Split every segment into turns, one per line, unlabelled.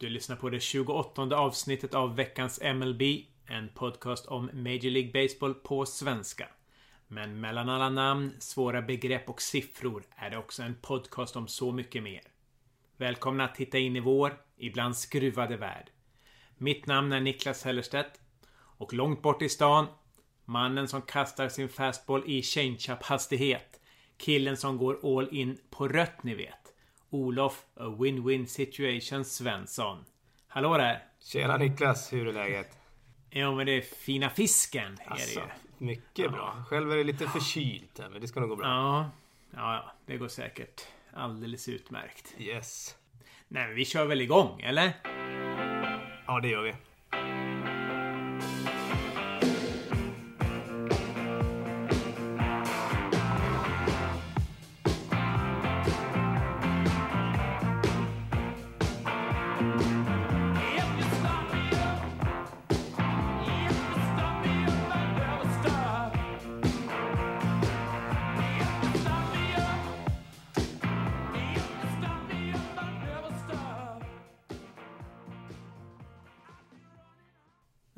Du lyssnar på det 28 avsnittet av veckans MLB. En podcast om Major League Baseball på svenska. Men mellan alla namn, svåra begrepp och siffror är det också en podcast om så mycket mer. Välkomna att titta in i vår, ibland skruvade värld. Mitt namn är Niklas Hellerstedt. Och långt bort i stan, mannen som kastar sin fastball i change-up hastighet. Killen som går all in på rött ni vet. Olof A Win-Win Situation Svensson. Hallå där!
Tjena Niklas, hur är läget?
Jo men det är fina fisken. Är
Alltså,
det ju.
mycket
Ja.
bra. Själv är det lite förkylt här, men det ska nog gå bra.
Ja, ja, ja, det går säkert alldeles utmärkt.
Yes.
Nej, men vi kör väl igång, eller?
Ja, det gör vi.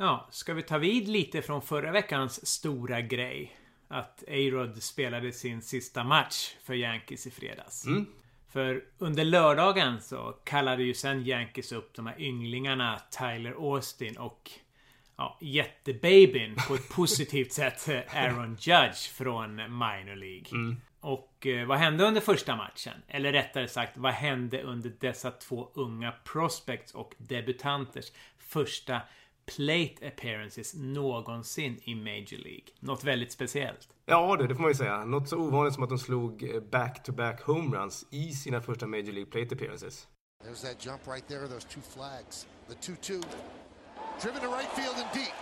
Ja, ska vi ta vid lite från förra veckans stora grej? Att A-Rod spelade sin sista match för Yankees i fredags.
Mm.
För under lördagen så kallade ju sen Yankees upp de här ynglingarna Tyler Austin och ja, jättebabyn på ett positivt sätt Aaron Judge från minor League. Och eh, vad hände under första matchen? Eller rättare sagt, vad hände under dessa två unga prospects och debutanters första plate appearances någonsin i Major League? Något väldigt speciellt.
Ja du, det får man ju säga. Något så ovanligt som att de slog eh, back-to-back homeruns i sina första Major League Plate appearances.
There's that jump right there, those two flags. The 2 2. Driven to right field and deep.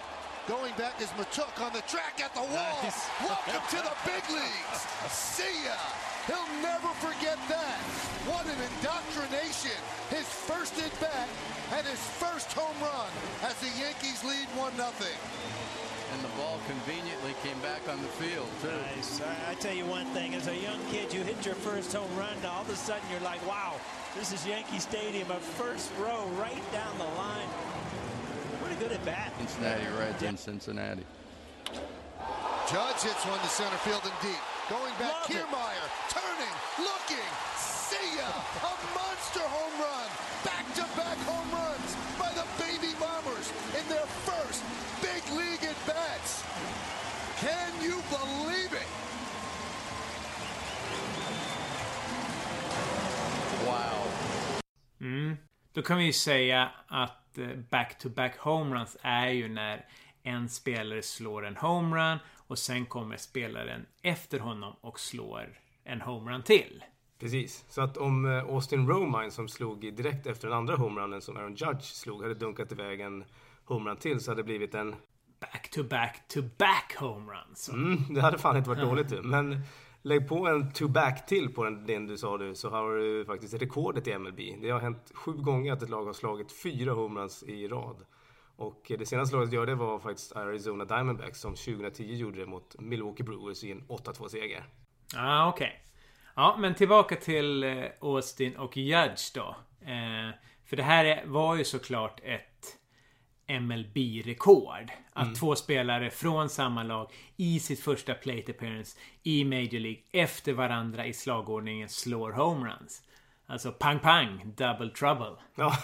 Going back is Matuk on the track at the wall. Welcome to the big leagues. See ya. He'll never forget that. What an indoctrination. His first at bat and his first home run as the Yankees lead 1 0.
And the ball conveniently came back on the field, too.
Nice. I, I tell you one thing, as a young kid, you hit your first home run, now all of a sudden you're like, wow, this is Yankee Stadium, a first row right down the line. Pretty good at bat.
Cincinnati Reds in Cincinnati.
Judge hits one to center field and deep. Going back,
Love it.
Kiermaier turning, looking. See ya! A monster home run. Back-to-back home runs by the Baby Bombers in their first big league at bats. Can you believe it?
Wow.
Mm. Då kan vi ju säga att eh, back-to-back home runs är ju när en spelare slår en homerun och sen kommer spelaren efter honom och slår en homerun till.
Precis. Så att om eh, Austin Romine som slog direkt efter den andra homerunnen som Aaron Judge slog hade dunkat iväg en homerun till så hade det blivit en...
Back-to-back-to-back homeruns.
Mm, det hade fan inte varit dåligt du. Men lägg på en to-back till på den, den du sa du så har du faktiskt rekordet i MLB. Det har hänt sju gånger att ett lag har slagit fyra homeruns i rad. Och det senaste laget gör det var faktiskt Arizona Diamondbacks som 2010 gjorde det mot Milwaukee Brewers i en 8-2-seger.
Ja, okej. Ja, men tillbaka till eh, Austin och Judge då. Eh, för det här är, var ju såklart ett MLB-rekord. Att två spelare från samma lag i sitt första plate appearance i Major League efter varandra i slagordningen slår homeruns. Alltså pang pang, double trouble.
Ja,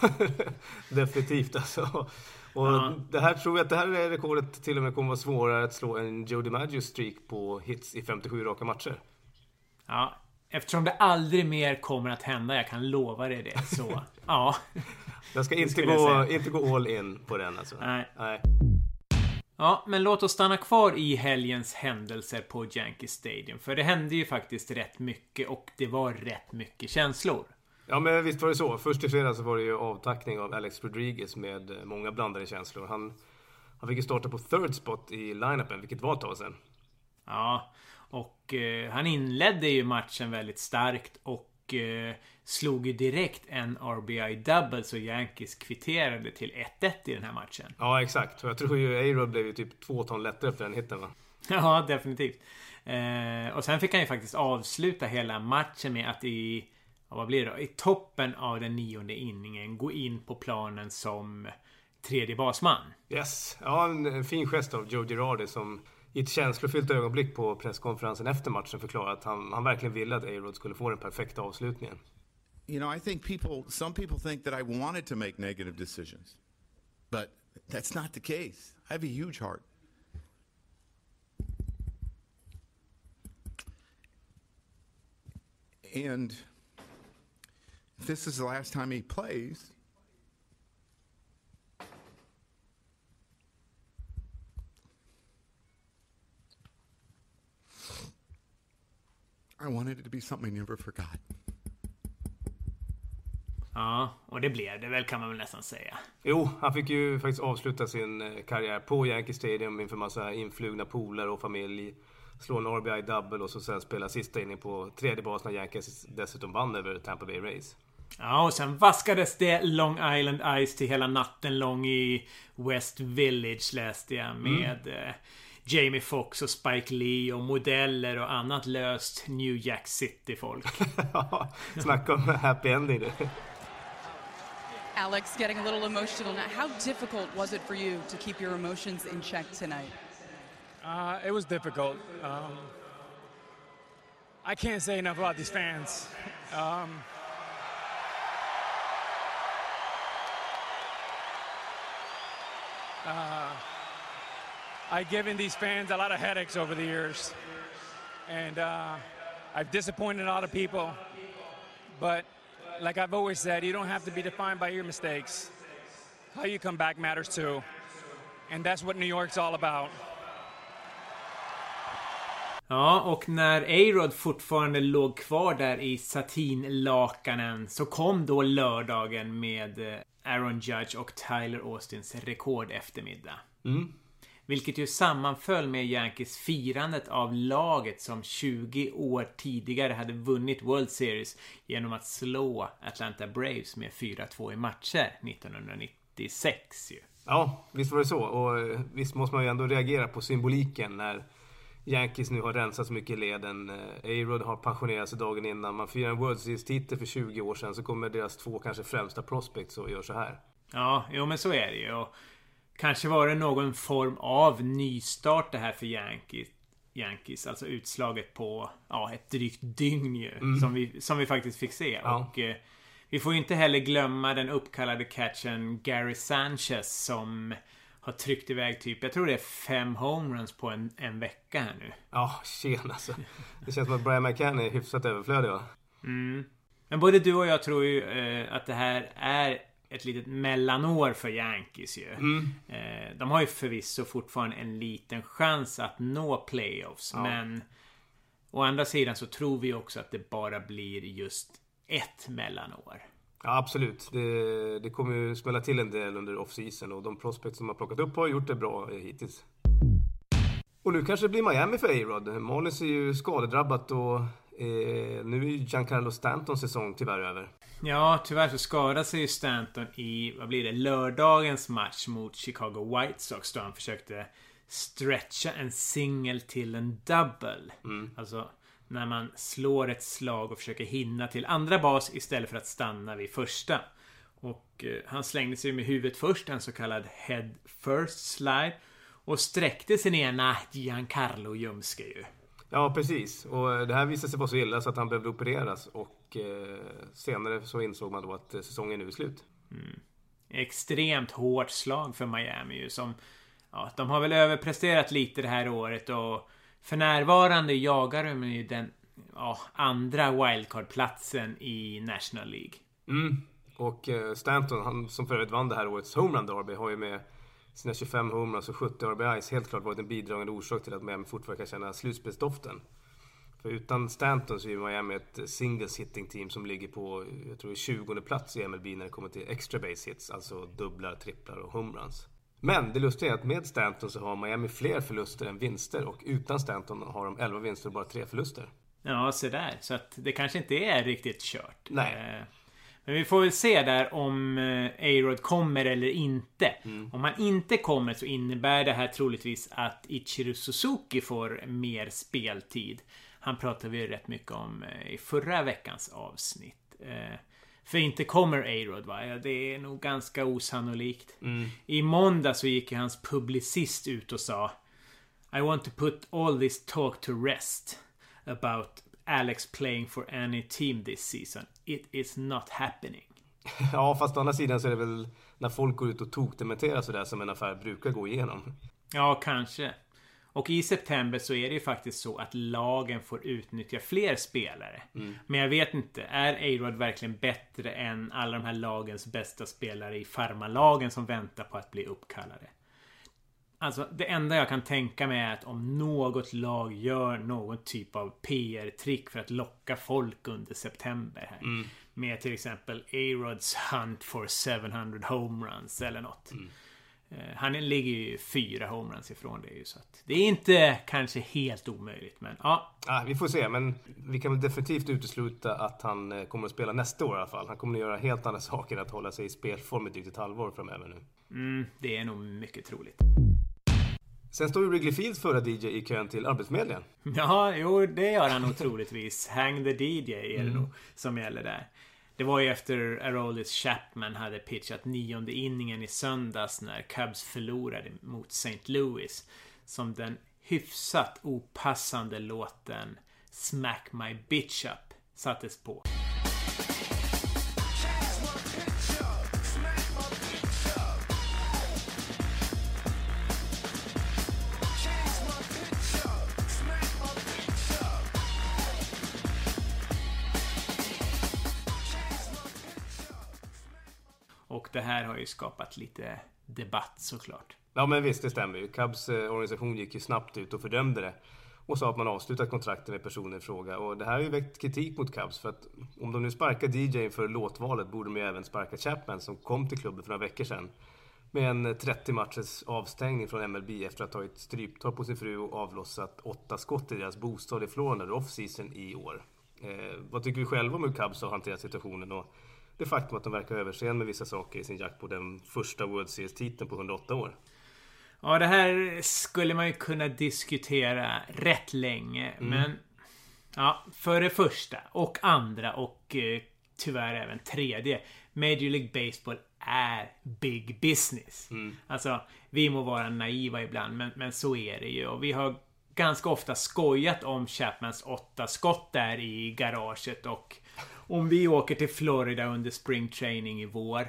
definitivt alltså. Och
Ja.
det här tror jag att det här är rekordet till och med kommer vara svårare att slå än Joe DiMaggio streak på hits i 57 raka matcher.
Ja, eftersom det aldrig mer kommer att hända, jag kan lova dig det, så ja.
Jag ska inte gå, inte gå all in på den alltså.
Nej.
Nej.
Ja, men låt oss stanna kvar i helgens händelser på Yankee Stadium. För det hände ju faktiskt rätt mycket och det var rätt mycket känslor.
Ja men visst var det så. Först i fredags var det ju avtackning av Alex Rodriguez med eh, många blandade känslor. Han, han fick ju starta på third spot i line-upen, vilket var ett tag sedan.
Ja, och eh, han inledde ju matchen väldigt starkt och eh, slog ju direkt en RBI double så Yankees kvitterade till 1-1 i den här matchen.
Ja exakt. Och jag tror ju A-Rod blev ju typ två ton lättare efter den hitten va?
Ja, definitivt. Eh, och sen fick han ju faktiskt avsluta hela matchen med att i vad blir det då? I toppen av den nionde inningen gå in på planen som tredje basman.
Yes. Ja, en fin gest av Joe Girardi som i ett känslofyllt ögonblick på presskonferensen efter matchen förklarade att han, han verkligen ville att A-Rod skulle få den perfekta avslutningen.
You know, I think people, some people think that I wanted to make negative decisions, but that's not the case. I have a huge heart. And if this is the last time he plays, I wanted it to be something I never forgot.
Ja, och det blev det väl kan man väl nästan säga.
Jo, han fick ju faktiskt avsluta sin eh, karriär på Yankee Stadium inför massa influgna polare och familj. Slå en RBI double och så sen spela sista inning på tredje bas när Yankees dessutom vann över Tampa Bay Rays.
Ja, och sen vaskades det Long Island Ice till hela natten lång i West Village läste jag med mm. Jamie Foxx och Spike Lee och modeller och annat löst New Jack City-folk.
Snacka om happy ending du.
Alex, getting a little emotional now. How difficult was it for you to keep your emotions in check tonight?
Uh, it was difficult. Um, I can't say enough about these fans. Um, uh, I've given these fans a lot of headaches over the years, and uh, I've disappointed a lot of people. But like I've always said, you don't have to be defined by your mistakes. How you come back matters too. And that's what New York's all about.
Ja, och när A-Rod fortfarande låg kvar där i satinlakanen så kom då lördagen med eh, Aaron Judge och Tyler Austins rekord eftermiddag.
Mm.
Vilket ju sammanföll med Yankees firandet av laget som 20 år tidigare hade vunnit World Series genom att slå Atlanta Braves med 4-2 i matcher 1996 ju.
Ja, visst var det så. Och eh, visst måste man ju ändå reagera på symboliken när Yankees nu har rensat så mycket i leden. Eh, A-Rod har pensionerat sig dagen innan. Man firar en World Series-titel för 20 år sedan. Så kommer deras två kanske främsta prospects och gör så här.
Ja, jo men så är det ju. Och Kanske var det någon form av nystart det här för Yankees. Yankees, alltså utslaget på ja, ett drygt dygn ju. Mm. Som, vi, som vi faktiskt fick se. Ja. Och eh, vi får inte heller glömma den uppkallade catchen Gary Sanchez som har tryckt iväg typ, jag tror det är fem homeruns på en, en vecka här nu.
Ja, tjena alltså. Det känns som att Brian McCann är hyfsat överflödig va?
Mm. Men både du och jag tror ju eh, att det här är ett litet mellanår för Yankees ju.
Mm.
Eh, de har ju förvisso fortfarande en liten chans att nå playoffs. Ja. Men å andra sidan så tror vi också att det bara blir just ett mellanår.
Ja, absolut. Det, det kommer ju smälla till en del under off-season och de prospects som har plockat upp har gjort det bra hittills. Och nu kanske det blir Miami för A-Rod. Marlins är ju skadedrabbat och eh, nu är ju Giancarlo Stantons säsong tyvärr över.
Ja, tyvärr så skadade sig ju Stanton i, vad blir det, lördagens match mot Chicago White Sox då han försökte stretcha en singel till en double.
Mm.
Alltså när man slår ett slag och försöker hinna till andra bas istället för att stanna vid första. Och eh, han slängde sig med huvudet först, en så kallad head first slide. Och sträckte sin ena Giancarlo ljumske ju.
Ja, precis. Och det här visade sig vara så illa så att han behövde opereras. Och eh, senare så insåg man då att eh, säsongen nu är slut.
Mm. Extremt hårt slag för Miami ju som... Ja, de har väl överpresterat lite det här året och för närvarande jagar de ju den ja, andra wildcard-platsen i National League.
Mm. Och eh, Stanton, han som för övrigt vann det här årets homerun derby, har ju med sina 25 homeruns och 70 RBIs helt klart varit en bidragande orsak till att Miami fortfarande kan känna slutspelsdoften. För utan Stanton så är Miami ett singles hitting team som ligger på, jag tror 20 plats i MLB när det kommer till extra base hits, alltså dubblar, tripplar och homeruns. Men det lustiga är att med Stanton så har Miami fler förluster än vinster och utan Stanton har de 11 vinster och bara 3 förluster.
Ja, se där. Så att det kanske inte är riktigt kört.
Nej.
Eh, men vi får väl se där om eh, A-Rod kommer eller inte.
Mm.
Om han inte kommer så innebär det här troligtvis att Ichiro Suzuki får mer speltid. Han pratade vi rätt mycket om eh, i förra veckans avsnitt. För inte kommer A-Rod va? Ja, det är nog ganska osannolikt. I måndag så gick ju hans publicist ut och sa I want to put all this talk to rest about Alex playing for any team this season. It is not happening.
Ja, fast å andra sidan så är det väl när folk går ut och tokdementerar sådär som en affär brukar gå igenom.
Ja, kanske. Och i september så är det ju faktiskt så att lagen får utnyttja fler spelare. Men jag vet inte, är A-Rod verkligen bättre än alla de här lagens bästa spelare i farmalagen som väntar på att bli uppkallade? Alltså, det enda jag kan tänka mig är att om något lag gör någon typ av PR-trick för att locka folk under september här. Med till exempel A-Rods Hunt for 700 homeruns eller något. Eh, Han ligger ju fyra homeruns ifrån det ju så att Det är inte kanske helt omöjligt men ja.
Ah, vi får se, men vi kan väl definitivt utesluta att han eh, kommer att spela nästa år i alla fall. Han kommer att göra helt andra saker än att hålla sig i spelform i drygt ett halvår framöver nu.
Mm, det är nog mycket troligt.
Sen står ju Wrigley Fields förra DJ i kön till Arbetsförmedlingen.
Ja, jo det gör han nog troligtvis. Hang the DJ är det nog som gäller där. Det var ju efter Aroldis Chapman hade pitchat nionde inningen i söndags när Cubs förlorade mot St. Louis. Som den hyfsat opassande låten Smack My Bitch Up sattes på. Det här har ju skapat lite debatt såklart.
Ja, men visst, det stämmer ju. Cubs eh, organisation gick ju snabbt ut och fördömde det. Och sa att man avslutat kontrakten med personen i fråga. Och det här har ju väckt kritik mot Cubs. För att om de nu sparkar DJ för låtvalet borde de ju även sparka Chapman som kom till klubben för några veckor sedan. Med en eh, 30 matchers avstängning från MLB efter att ha tagit stryptag på sin fru och avlossat åtta skott i deras bostad i Florida under off-season i år. Eh, vad tycker vi själva om hur Cubs har hanterat situationen? Och det faktum att de verkar överseende med vissa saker i sin jakt på den första World Series-titeln på 108 år.
Ja, det här skulle man ju kunna diskutera rätt länge. Men ja, för det första och andra och eh, tyvärr även tredje. Major League Baseball är big business. Alltså, vi må vara naiva ibland, men, men så är det ju. Och vi har ganska ofta skojat om Chapmans åtta skott där i garaget och om vi åker till Florida under spring training i vår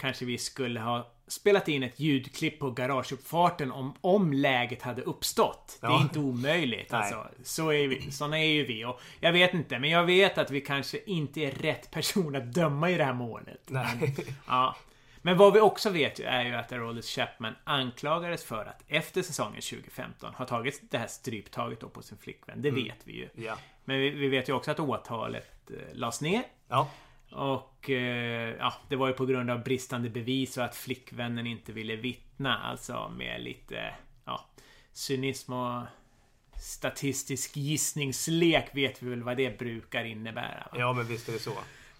kanske vi skulle ha spelat in ett ljudklipp på garageuppfarten om, om läget hade uppstått. Det är
Ja.
inte omöjligt. Alltså. Så är vi. Såna är ju vi. Och jag vet inte, men jag vet att vi kanske inte är rätt person att döma i det här målet.
Nej.
Ja. Men vad vi också vet är ju att Aroldis Chapman anklagades för att efter säsongen 2015 ha tagit det här stryptaget på sin flickvän. Det vet vi ju.
Ja.
Men vi, vi vet ju också att åtalet lades ner.
Ja.
Och eh, ja, det var ju på grund av bristande bevis och att flickvännen inte ville vittna. Alltså med lite ja, cynism och statistisk gissningslek vet vi väl vad det brukar innebära. Va?
ja, men visst är det så.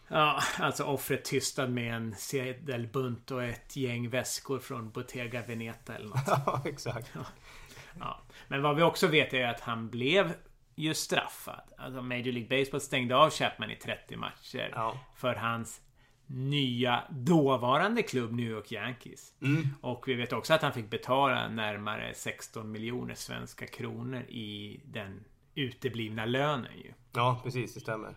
Ja, alltså offret tystad med en sedelbunt och ett gäng väskor från Bottega Veneta eller något.
Ja, exakt.
Ja. Men vad vi också vet är att han blev ju straffad. Alltså Major League Baseball stängde av Chapman i 30 matcher.
Ja.
För hans nya dåvarande klubb New York Yankees. Och vi vet också att han fick betala närmare 16 miljoner svenska kronor i den uteblivna lönen ju.
Ja, precis, det stämmer.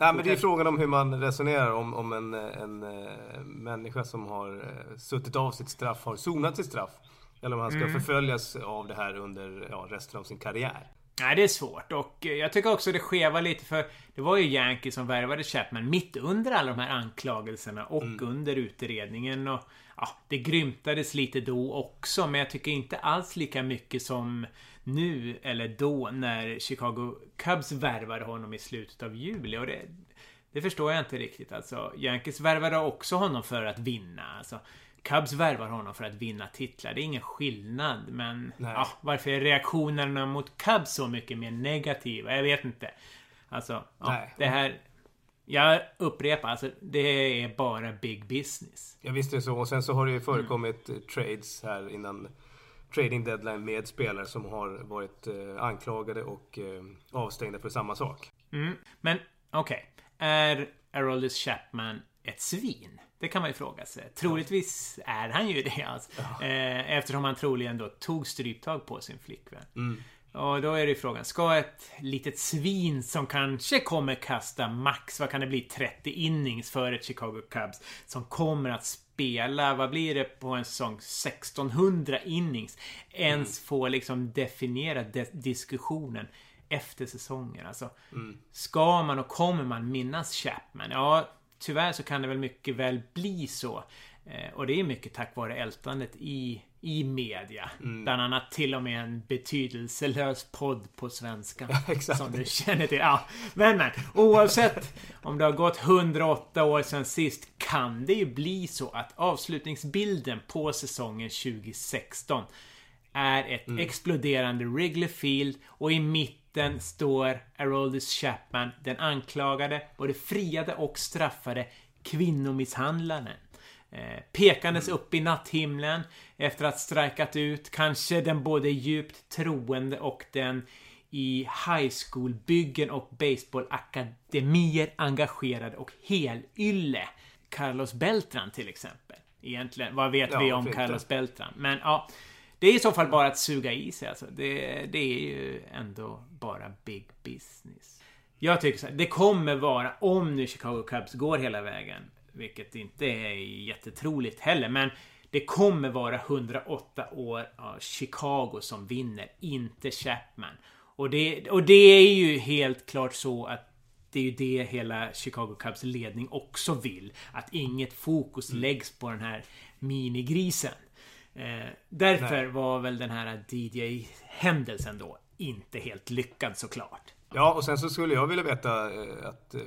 Nej, men det är frågan om hur man resonerar om, om en, en, eh, människa som har eh, suttit av sitt straff har sonat sitt straff. Eller om han ska förföljas av det här under ja, resten av sin karriär.
Nej, det är svårt och eh, jag tycker också det skevar lite för det var ju Yankees som värvade Chapman mitt under alla de här anklagelserna och under utredningen och ja, det grymtades lite då också men jag tycker inte alls lika mycket som nu eller då när Chicago Cubs värvade honom i slutet av juli och det det förstår jag inte riktigt alltså. Yankees värvade också honom för att vinna. Alltså, Cubs värvar honom för att vinna titlar. Det är ingen skillnad. Men ja, varför är reaktionerna mot Cubs så mycket mer negativa? Jag vet inte. Alltså, ja, det här... Jag upprepar, alltså det är bara big business.
Ja, visst är det så. Och sen så har det ju förekommit eh, trades här innan trading deadline med spelare som har varit eh, anklagade och eh, avstängda för samma sak.
Mm. Men okej. Är Aroldis Chapman ett svin? Det kan man ju fråga sig. Troligtvis är han ju det alltså. Eh, eftersom han troligen då tog stryptag på sin flickvän.
Mm.
Och då är det ju frågan, ska ett litet svin som kanske kommer kasta max, vad kan det bli, 30 innings för ett Chicago Cubs som kommer att spela, vad blir det på en säsong, 1600 innings, ens få liksom definiera de- diskussionen efter säsongen. Alltså, ska man och kommer man minnas Chapman? Ja, tyvärr så kan det väl mycket väl bli så. Eh, och det är mycket tack vare ältandet i, i media. Bland annat till och med en betydelselös podd på svenska. Som du känner till. Ja, men men. Oavsett om det har gått 108 år sedan sist kan det ju bli så att avslutningsbilden på säsongen 2016 är ett exploderande Wrigley Field och i mitten står Aroldis Chapman, den anklagade, både friade och straffade kvinnomisshandlaren. Eh, pekandes upp i natthimlen efter att strikat ut kanske den både djupt troende och den i high school-byggen och baseballakademier engagerade och helylle Carlos Beltran till exempel. Egentligen, vad vet
Ja,
vi om? Carlos Beltran? Men ja, det är i så fall bara att suga i sig alltså. Det, det är ju ändå bara big business. Jag tycker så här, det kommer vara, om nu Chicago Cubs går hela vägen, vilket inte är jättetroligt heller, men det kommer vara 108 år av Chicago som vinner, inte Chapman. Och det, och det är ju helt klart så att det är ju det hela Chicago Cubs ledning också vill. Att inget fokus läggs på den här minigrisen. Eh, därför var väl den här DJ-händelsen då inte helt lyckad såklart.
Ja, och sen så skulle jag vilja veta eh, att eh,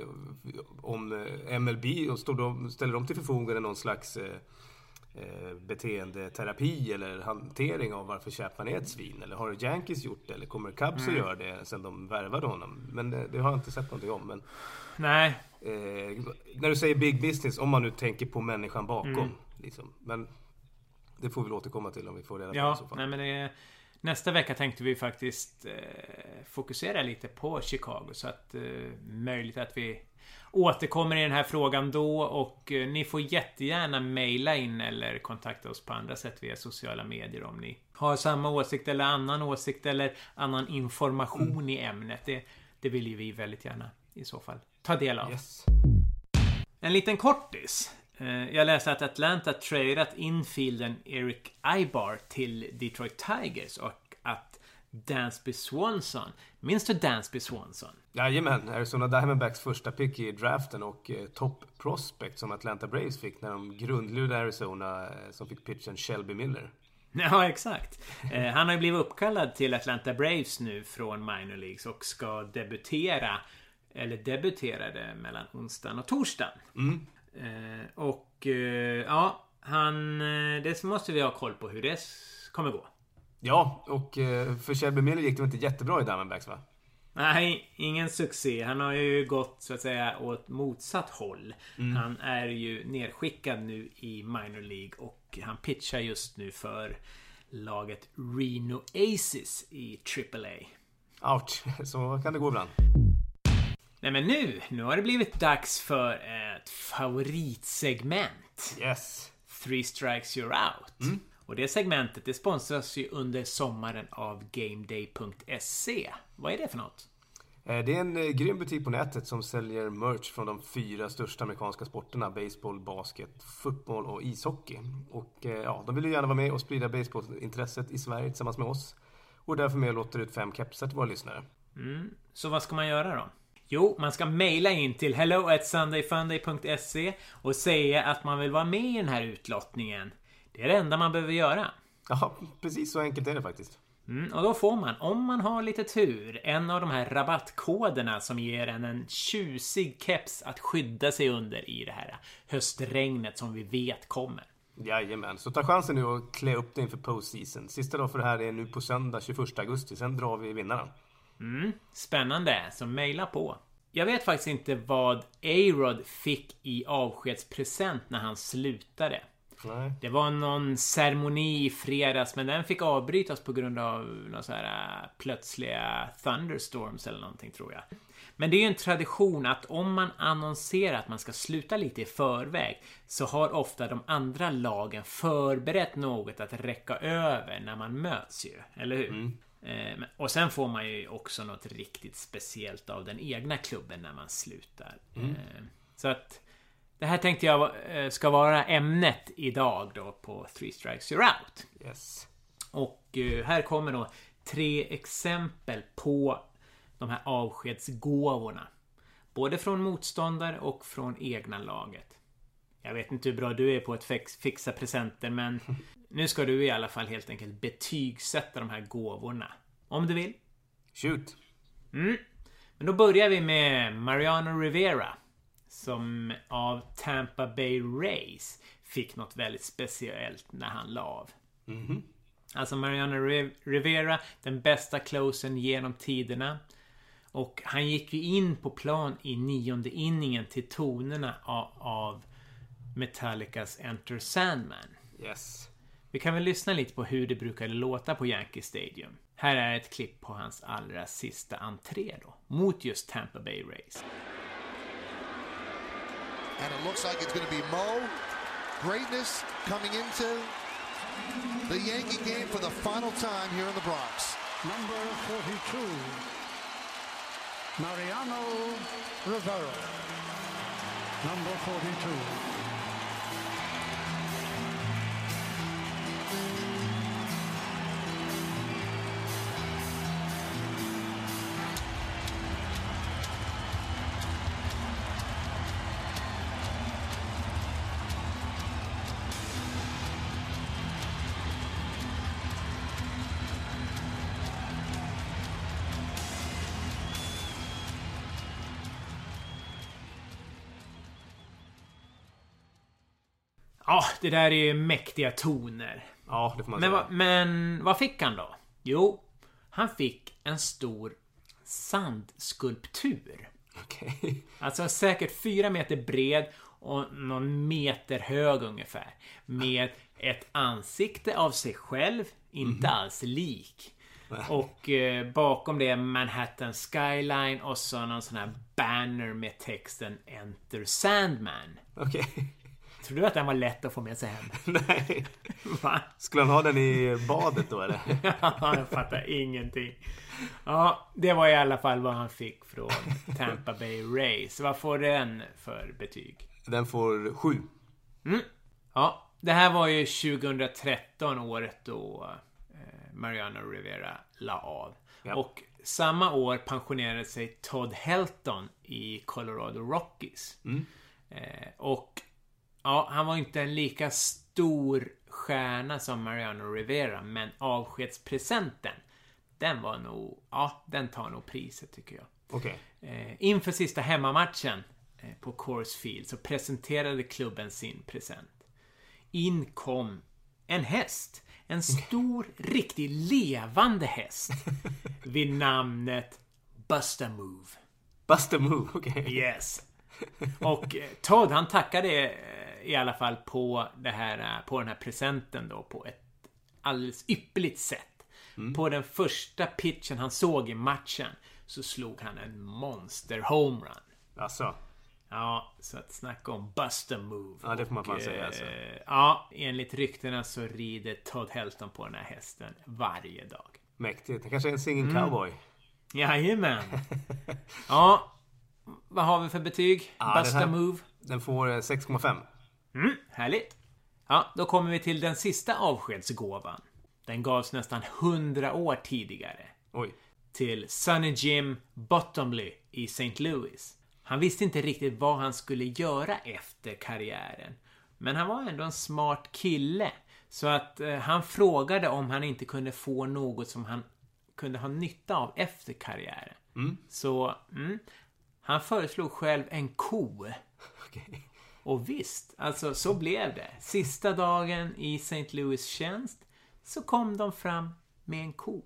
om eh, MLB och står de, ställer de till förfogande någon slags eh, beteendeterapi eller hantering av varför Chapman är ett svin? Eller har Yankees gjort det? Eller kommer Cubs att göra det sen de värvade honom? Men eh, det har jag inte sett någonting om. Men,
Nej,
eh, när du säger big business, om man nu tänker på människan bakom.
Mm.
Liksom. Men det får vi väl återkomma till om vi får reda på det i
Ja,
så fall.
nej men det, nästa vecka tänkte vi faktiskt eh, fokusera lite på Chicago. Så att eh, möjligt att vi återkommer i den här frågan då. Och eh, ni får jättegärna mejla in eller kontakta oss på andra sätt via sociala medier om ni har samma åsikt eller annan åsikt eller annan information i ämnet. Det, det vill ju vi väldigt gärna i så fall ta del av.
Yes.
En liten kortis. Eh, Jag läste att Atlanta tradeat infielden Eric Ibar till Detroit Tigers och att Dansby Swanson. Minns du Dansby Swanson?
Jajamän, Arizona Diamondbacks första pick i draften och eh, top prospect som Atlanta Braves fick när de grundlurade Arizona eh, som fick pitchen Shelby Miller.
Ja, exakt. Eh, Han har ju blivit uppkallad till Atlanta Braves nu från minor leagues och ska debutera eller debuterade mellan onsdagen och torsdagen. Eh, och eh, ja, han... eh, Det måste vi ha koll på hur det kommer gå.
Ja, och eh, för Shelby Miller gick det inte jättebra i Diamondbacks va?
Nej, ingen succé. Han har ju gått så att säga åt motsatt håll. Han är ju nerskickad nu i minor League och han pitchar just nu för laget Reno Aces i AAA.
Ouch, så kan det gå ibland.
Nej men nu, nu har det blivit dags för ett favoritsegment.
Yes.
Three strikes you're out. Och det segmentet det sponsras ju under sommaren av GameDay.se. Vad är det för något?
Eh, Det är en eh, grym butik på nätet som säljer merch från de fyra största amerikanska sporterna. Baseball, basket, fotboll och ishockey. Och eh, ja, de vill ju gärna vara med och sprida baseballintresset i Sverige tillsammans med oss. Och därför med och låter ut fem kepsar till våra lyssnare.
Så vad ska man göra då? Jo, man ska mejla in till hello at sundayfunday.se och säga att man vill vara med i den här utlottningen. Det är det enda man behöver göra.
Ja, precis så enkelt är det faktiskt.
Mm, och då får man, om man har lite tur, en av de här rabattkoderna som ger en en tjusig keps att skydda sig under i det här höstregnet som vi vet kommer.
Jajamän, så ta chansen nu och klä upp dig inför postseason. Sista dag för det här är nu på söndag 21 augusti, sen drar vi vinnaren.
Spännande, så mejla på. Jag vet faktiskt inte vad A-Rod fick i avskedspresent när han slutade.
Nej.
Det var någon ceremoni i fredags men den fick avbrytas på grund av några så här äh, plötsliga thunderstorms eller någonting tror jag. Men det är ju en tradition att om man annonserar att man ska sluta lite i förväg så har ofta de andra lagen förberett något att räcka över när man möts ju. Eller hur? Men- Och sen får man ju också något riktigt speciellt av den egna klubben när man slutar. Eh, Så att det här tänkte jag eh, ska vara ämnet idag då på Three Strikes You're Out.
Yes.
Och eh, här kommer då tre exempel på de här avskedsgåvorna. Både från motståndare och från egna laget. Jag vet inte hur bra du är på att fix- fixa presenter men nu ska du i alla fall helt enkelt betygsätta de här gåvorna. Om du vill.
Shoot.
Men då börjar vi med Mariano Rivera. Som av Tampa Bay Rays fick något väldigt speciellt när han la av. Alltså Mariano Riv- Rivera, den bästa closen genom tiderna. Och han gick ju in på plan i nionde inningen till tonerna av Metallicas Enter Sandman.
Yes.
Vi kan väl lyssna lite på hur det brukade låta på Yankee Stadium. Här är ett klipp på hans allra sista entré då, mot just Tampa Bay Rays.
And it looks like it's going to be Mo. Greatness coming into the Yankee game for the final time here in the Bronx.
Number 42, Mariano Rivera. Number 42.
Ja, det där är ju mäktiga toner.
Ja, det får man
Men,
säga.
vad- men vad fick han då? Jo, han fick en stor sandskulptur.
Okej.
Alltså säkert fyra meter bred och någon meter hög ungefär. Med ett ansikte av sig själv, inte alls lik. Och eh, bakom det Manhattan Skyline och så någon sån här banner med texten Enter Sandman.
Okej.
Tror du att den var lätt att få med sig hem?
Nej.
Va?
Skulle han ha den i badet då eller?
jag fattar ingenting. Ja, det var i alla fall vad han fick från Tampa Bay Rays. Vad får den för betyg?
Den får sju.
Ja, det här var ju 2013 året då eh, Mariano Rivera la av.
Ja.
Och samma år pensionerade sig Todd Helton i Colorado Rockies. Eh, och ja, han var inte en lika stor stjärna som Mariano Rivera, men avskedspresenten, den var nog, ja, den tar nog priset tycker jag.
Okej.
Eh, inför sista hemmamatchen eh, på Coors Field så presenterade klubben sin present. In kom en häst. En stor, riktigt levande häst. Vid namnet Busta Move.
Buster Move, okej.
Yes. Och eh, Todd han tackade i alla fall på, det här, eh, på den här presenten då på ett alldeles ypperligt sätt. På den första pitchen han såg i matchen så slog han en monster homerun.
Alltså.
Ja, så att snacka om Buster Move.
Ja, det får man fan säga, alltså.
eh, Ja, enligt ryktena så rider Todd Helton på den här hästen varje dag.
Mäktigt. Han kanske är en singing
Mm.
cowboy.
Jajamän. Ja, vad har vi för betyg?
Ja,
Buster
här-
Move.
Den får eh, 6,5.
Mm, härligt. Ja, då kommer vi till den sista avskedsgåvan. Den gavs nästan 100 år tidigare.
Oj.
Till Sonny Jim Bottomley i St. Louis. Han visste inte riktigt vad han skulle göra efter karriären. Men han var ändå en smart kille. Så att eh, han frågade om han inte kunde få något som han kunde ha nytta av efter karriären. Så mm, han föreslog själv en ko.
Okej.
Och visst, alltså så blev det. Sista dagen i St. Louis tjänst så kom de fram med en ko.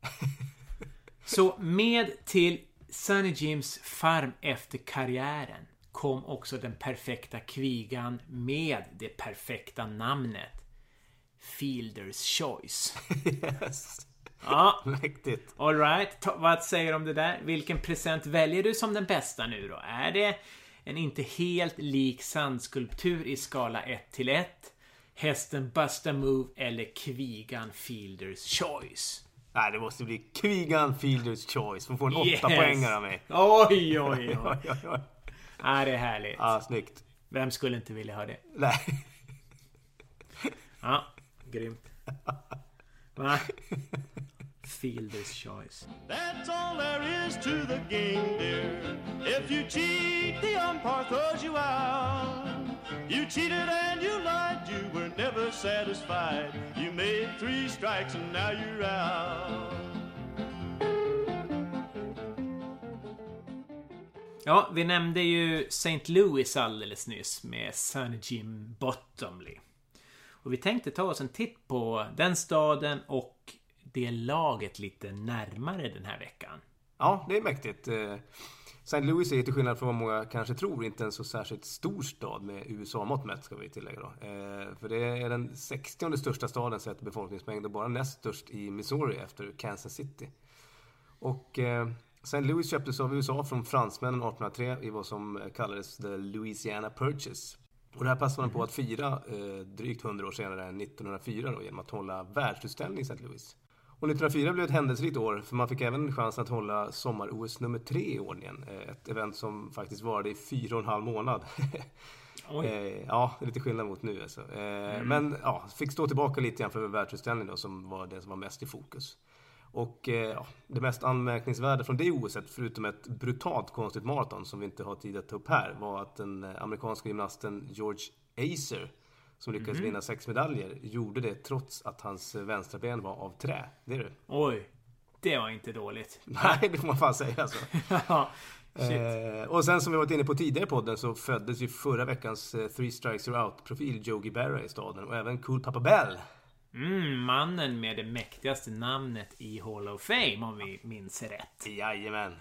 Så med till Sunny Jims farm efter karriären kom också den perfekta kvigan med det perfekta namnet. Fielder's Choice.
Yes.
Ja,
Mäktigt.
alright. Vad säger du om det där? Vilken present väljer du som den bästa nu då? Är det en inte helt lik sandskulptur i skala 1 till 1? Hästen Busta Move eller Kvigan Fielders Choice?
Nej, det måste bli Kvigan Fielders Choice. Får få en
Yes.
åtta poängare av mig.
Oj, oj, oj.
Oj, oj, oj.
Ja, det är härligt.
Ja, snyggt.
Vem skulle inte vilja ha det?
Nej.
Ja, grymt. Va? Fielders Choice.
That's all there is to the game, dear. If you cheat, the umpire throws you out. You cheated and you lied, you were never satisfied. You made three strikes and now you're out.
Ja, vi nämnde ju St. Louis alldeles nyss med Son Jim Bottomley. Och vi tänkte ta oss en titt på den staden och det laget lite närmare den här veckan.
Ja, det är mäktigt. Eh, St. Louis är till skillnad från vad många kanske tror inte en så särskilt stor stad med USA-mått mätt ska vi tillägga då. Eh, För det är den 60 största staden sett befolkningsmängd och bara näst störst i Missouri efter Kansas City. Och eh, St. Louis köptes av USA från fransmännen 1803 i vad som kallades The Louisiana Purchase. Och det här passade man på att fira eh, drygt 100 år senare, 1904 då, genom att hålla världsutställning i St. Louis. Och 1904 blev ett händelserikt år för man fick även chansen att hålla sommar-OS nummer tre i ordningen. Eh, Ett event som faktiskt varade i fyra och en halv månad.
Oj.
Eh, ja, det är lite skillnad mot nu alltså. Eh, Men ja, fick stå tillbaka lite grann för världsutställningen då, som var det som var mest i fokus. Och ja, det mest anmärkningsvärda från det OSet, förutom ett brutalt konstigt maraton som vi inte har tid att ta upp här, var att den amerikanska gymnasten George Acer, som lyckades vinna sex medaljer, gjorde det trots att hans vänstra ben var av trä. Det är det.
Oj, det var inte dåligt.
Nej, det får man fan säga alltså.
Ja.
Eh, och sen som vi varit inne på tidigare i podden så föddes ju förra veckans eh, Three Strikes You're Out-profil Jogi Berra i staden och även Cool Papa Bell.
Mm, mannen med det mäktigaste namnet i Hall of Fame om vi minns rätt.
Jajamän.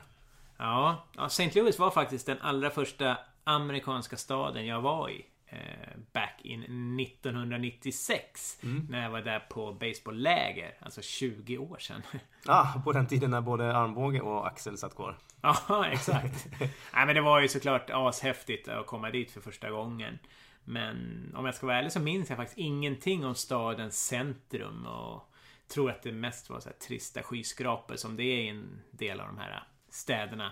Ja, ja St. Louis var faktiskt den allra första amerikanska staden jag var i. Eh, back in 1996. När jag var där på baseballläger. Alltså 20 år sedan.
Ah, på den tiden när både armbåge och axel satt kvar.
Ja, exakt. Nej, men det var ju såklart ashäftigt att komma dit för första gången. Men om jag ska vara ärlig så minns jag faktiskt ingenting om stadens centrum och tror att det mest var så trista skyskrapor som det är i en del av de här städerna.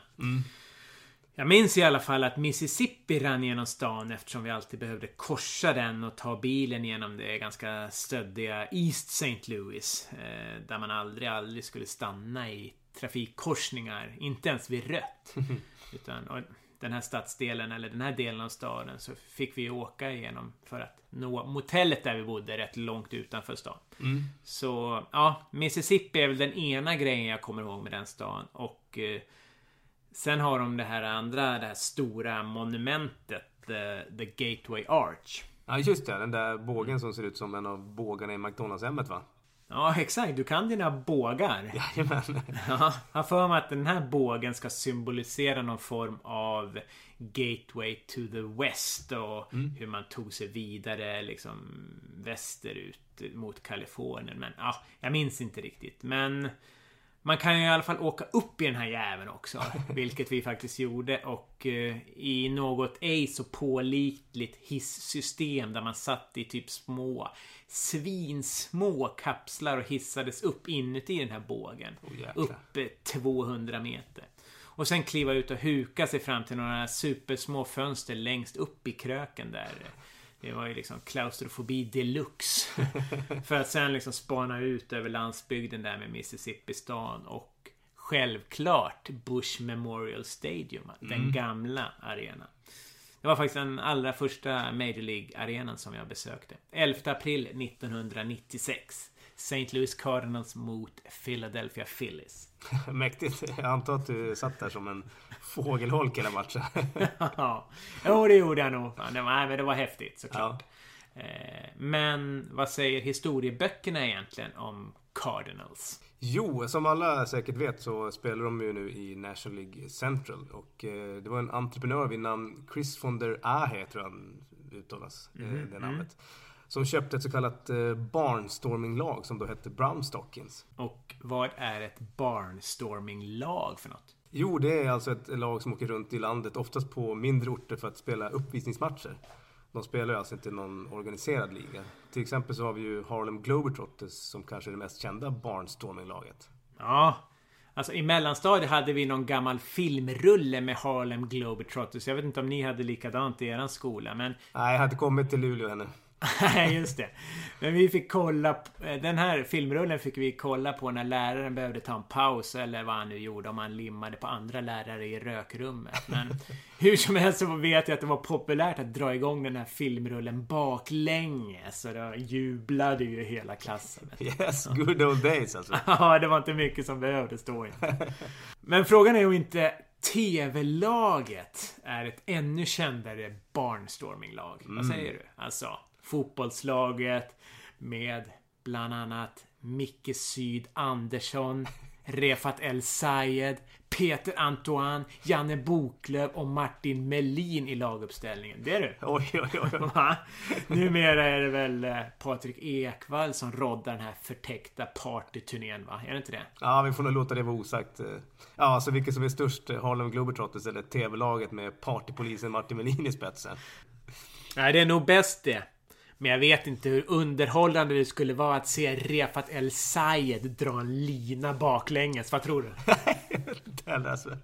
Jag minns i alla fall att Mississippi rann genom stan eftersom vi alltid behövde korsa den och ta bilen genom det ganska stöddiga East St. Louis. Eh, där man aldrig, aldrig skulle stanna i trafikkorsningar. Inte ens vid rött. Utan och den här stadsdelen, eller den här delen av staden, så fick vi åka igenom för att nå motellet där vi bodde rätt långt utanför stan. Så ja, Mississippi är väl den ena grejen jag kommer ihåg med den stan. Och eh, sen har de det här andra, det här stora monumentet, the, the Gateway Arch.
Ja, just det. Den där bågen som ser ut som en av bågarna i McDonalds-hemmet va?
Ja, exakt. Du kan dina bågar.
Jajamän.
Ja, jag för mig att den här bågen ska symbolisera någon form av Gateway to the West och hur man tog sig vidare liksom västerut mot Kalifornien. Men ja, jag minns inte riktigt. Men man kan ju i alla fall åka upp i den här jäveln också. Vilket vi faktiskt gjorde. Och eh, i något ej så pålitligt hissystem där man satt i typ små svinsmå kapslar och hissades upp inuti den här bågen.
Oh,
upp eh, 200 meter. Och sen kliva ut och huka sig fram till några supersmå fönster längst upp i kröken där. Det var ju liksom klaustrofobi deluxe. För att sen liksom spana ut över landsbygden där med Mississippi-stan och självklart Bush Memorial Stadium. Den gamla arenan. Det var faktiskt den allra första Major League-arenan som jag besökte. 11 april 1996. St. Louis Cardinals mot Philadelphia Phillies.
Mäktigt. Jag antar att du satt där som en fågelholk hela matchen.
Ja, jo det gjorde jag nog. Fan, det, var, men det var häftigt
ja.
såklart. Eh, Men vad säger historieböckerna egentligen om Cardinals?
Jo, som alla säkert vet så spelar de ju nu i National League Central. Och eh, det var en entreprenör vid namn Chris von der Ahe, tror jag han uttalas, eh, det namnet. Som köpte ett så kallat eh, barnstorminglag som då hette Brownstockings.
Och vad är ett barnstorminglag för något?
Jo, det är alltså ett lag som åker runt i landet, oftast på mindre orter för att spela uppvisningsmatcher. De spelar ju alltså inte någon organiserad liga. Till exempel så har vi ju Harlem Globetrotters som kanske är det mest kända barnstorminglaget.
Ja, Alltså i mellanstadiet hade vi någon gammal filmrulle med Harlem Globetrotters. Jag vet inte om ni hade likadant i eran skola men...
Nej, jag hade kommit till Luleå ännu.
Nej, just det. Men vi fick kolla... Den här filmrullen fick vi kolla på när läraren behövde ta en paus eller vad han nu gjorde. Om han limmade på andra lärare i rökrummet. Men hur som helst så vet jag att det var populärt att dra igång den här filmrullen baklänges. Så då jublade ju hela klassen.
Yes, good old days alltså.
Ja, det var inte mycket som behövde stå i. Men frågan är om inte TV-laget är ett ännu kändare barnstorminglag.
Mm.
Vad säger du? Alltså, fotbollslaget med bland annat Micke Syd Andersson, Refat El Sayed, Peter Antoine, Janne Boklöv och Martin Melin i laguppställningen. Det är du.
Oj, oj, oj.
Numera är det väl eh, Patrik Ekwall som roddar den här förtäckta partyturnén, va? Är det inte det?
Ja, vi får nog låta det vara osagt. Ja, alltså vilket som är störst, Harlem Globetrotters eller TV-laget med partypolisen Martin Melin i spetsen?
Nej, det är nog bäst det. Men jag vet inte hur underhållande det skulle vara att se Refat El Sayed dra en lina baklänges. Vad tror du?
det läser.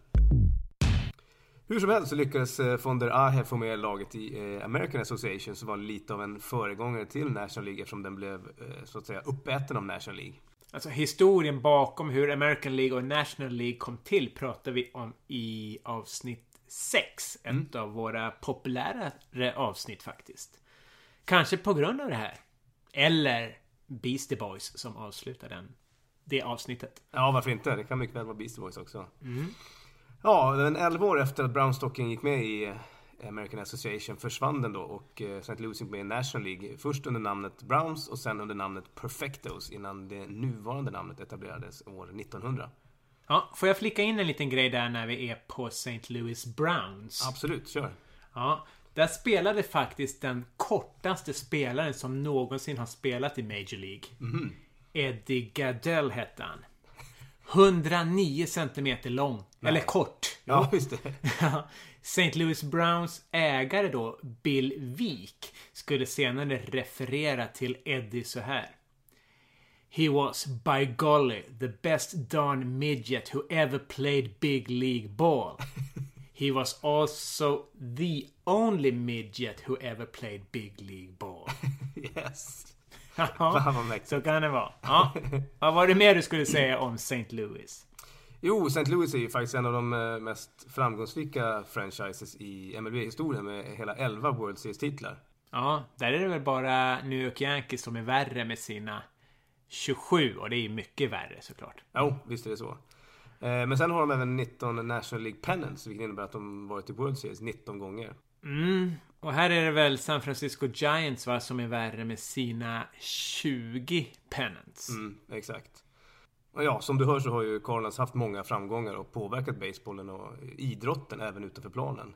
Hur som helst så lyckades eh, von der Ahe få med laget i eh, American Association som var lite av en föregångare till National League eftersom den blev eh, så att säga uppäten av National League.
Alltså historien bakom hur American League och National League kom till pratar vi om i avsnitt 6. Ett
Mm.
av våra populärare avsnitt faktiskt. Kanske på grund av det här. Eller Beastie Boys som avslutar den, det avsnittet.
Ja, varför inte? Det kan mycket väl vara Beastie Boys också.
Mm.
Ja, men 11 år efter att Brownstocking gick med i eh, American Association försvann den då och eh, St. Louis gick med i National League. Först under namnet Browns och sen under namnet Perfectos innan det nuvarande namnet etablerades år 1900.
Ja, får jag flika in en liten grej där när vi är på St. Louis Browns?
Absolut, kör.
Ja, där spelade faktiskt den kortaste spelaren som någonsin har spelat i Major League.
Mhm.
Eddie Gaddell hette han. 109 centimeter lång.
Nej.
Eller kort.
Ja, just det.
St. Louis Browns ägare då, Bill Wik, skulle senare referera till Eddie så här. He was, by golly, the best darn midget who ever played big league ball. He was also the only midget who ever played big league ball.
Yes. Fan vad mäktigt.
så kan det vara. Ja. Vad var det mer du skulle säga om St. Louis?
Jo, St. Louis är ju faktiskt en av de eh, mest framgångsrika franchises i MLB-historien med hela 11 World Series-titlar.
Ja, där är det väl bara New York Yankees som är värre med sina 27 och det är ju mycket värre såklart.
Jo, visst är det så. Eh, Men sen har de även 19 National League Pennants, vilket innebär att de varit i World Series 19 gånger.
Mm, och här är det väl San Francisco Giants va, som är värre med sina 20 pennants.
Mm, exakt. Och ja, som du hör så har ju Cardinals haft många framgångar och påverkat basebollen och idrotten även utanför planen.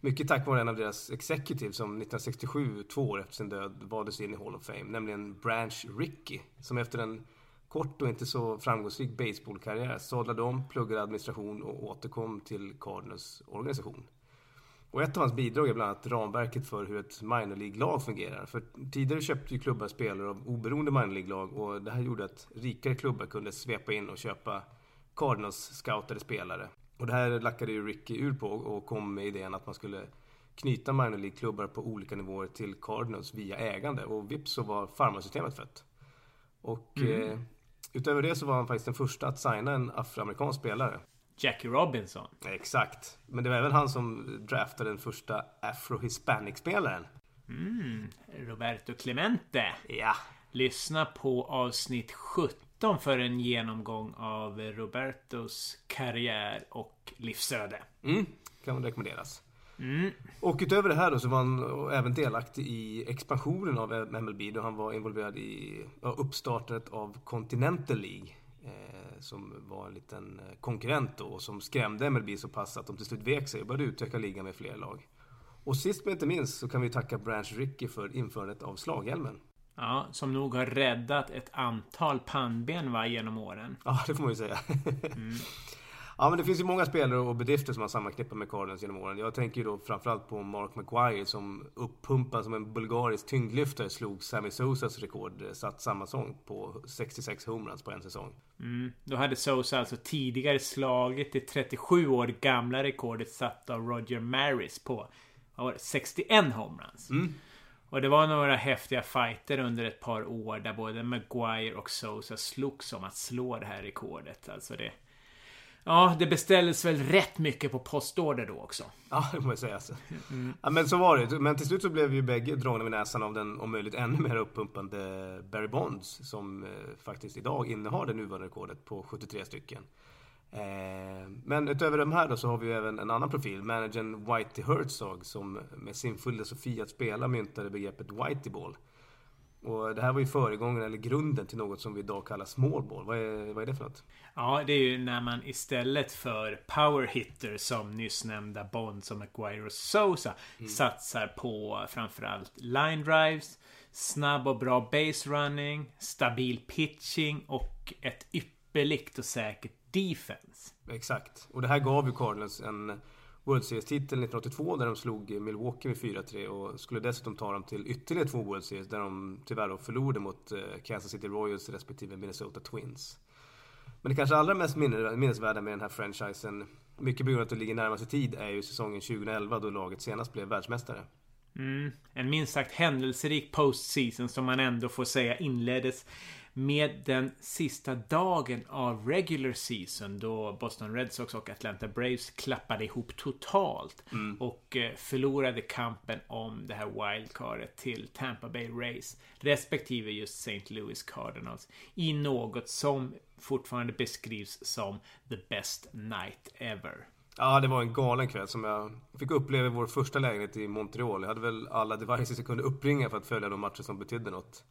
Mycket tack vare en av deras executives som 1967, två år efter sin död, valdes in i Hall of Fame, nämligen Branch Rickey, som efter en kort och inte så framgångsrik baseballkarriär sadlade om, pluggade administration och återkom till Cardinals organisation. Och ett av hans bidrag är bland annat ramverket för hur ett minor League-lag fungerar. För tidigare köpte ju klubbar spelare av oberoende minor League-lag och det här gjorde att rikare klubbar kunde svepa in och köpa Cardinals scoutade spelare. Och det här lackade ju Ricky ur på och kom med idén att man skulle knyta minor League-klubbar på olika nivåer till Cardinals via ägande och vips så var farmarsystemet fött. Och
Mm.
eh, utöver det så var han faktiskt den första att signa en afroamerikansk spelare.
Jackie Robinson.
Exakt. Men det var även han som draftade den första afro-hispanic-spelaren.
Mm, Roberto Clemente.
Ja.
Lyssna på avsnitt 17 för en genomgång av Robertos karriär och livsöde.
Mm, kan man rekommenderas.
Mm.
Och utöver det här då så var han även delaktig i expansionen av MLB då han var involverad i uppstartandet av Continental League. Eh, som var en liten eh, konkurrent då och som skrämde MLB så pass att de till slut vek sig och började utöka ligan med fler lag. Och sist men inte minst så kan vi tacka Branch Rickey för införandet av slaghjälmen.
Ja, som nog har räddat ett antal pannben va, genom åren.
Ja, det får man ju säga. Ja, men det finns ju många spelare och bedrifter som har sammanknippat med Cardinals genom åren. Jag tänker ju då framförallt på Mark McGuire som uppumpad som en bulgarisk tyngdlyftare slog Sammy Sosas rekord, eh, satt samma säsong på 66 homeruns på en säsong.
Mm. Då hade Sosa alltså tidigare slagit det 37 år gamla rekordet satt av Roger Maris på vad var det, 61 homeruns.
Mm.
Och det var några häftiga fighter under ett par år där både Maguire och Sosa slogs om att slå det här rekordet. Alltså det... Ja, det beställdes väl rätt mycket på postorder då också.
Ja, det får man säga. Alltså. Ja, men så var det. Men till slut så blev ju bägge dragna vid näsan av den om möjligt ännu mer uppumpande Barry Bonds som eh, faktiskt idag innehar det nuvarande rekordet på 73 stycken. Eh, men utöver de här då så har vi ju även en annan profil, managern Whitey Herzog som med sin filosofi att spela myntade begreppet Whitey Ball. Och det här var ju föregångaren, eller grunden till något som vi idag kallar small ball. Vad är, vad är det för något?
Ja, det är ju när man istället för power hitter som nyss nämnda Bonds och McGuire och Sosa satsar på framförallt line drives, snabb och bra base running, stabil pitching och ett ypperligt och säkert defense.
Exakt. Och det här gav ju Cardinals en World Series-titeln 1982 där de slog Milwaukee med 4-3 och skulle dessutom ta dem till ytterligare två World Series där de tyvärr då förlorade mot eh, Kansas City Royals respektive Minnesota Twins. Men det kanske allra mest minnesvärda med den här franchisen, mycket på grund av att det ligger närmast i tid, är ju säsongen 2011 då laget senast blev världsmästare.
Mm, en minst sagt händelserik postseason som man ändå får säga inleddes med den sista dagen av regular season då Boston Red Sox och Atlanta Braves klappade ihop totalt och eh, förlorade kampen om det här wildcardet till Tampa Bay Rays respektive just St. Louis Cardinals i något som fortfarande beskrivs som the best night ever.
Ja, det var en galen kväll som jag fick uppleva i vår första lägenhet i Montreal. Jag hade väl alla devices jag kunde uppringa för att följa de matcher som betydde något.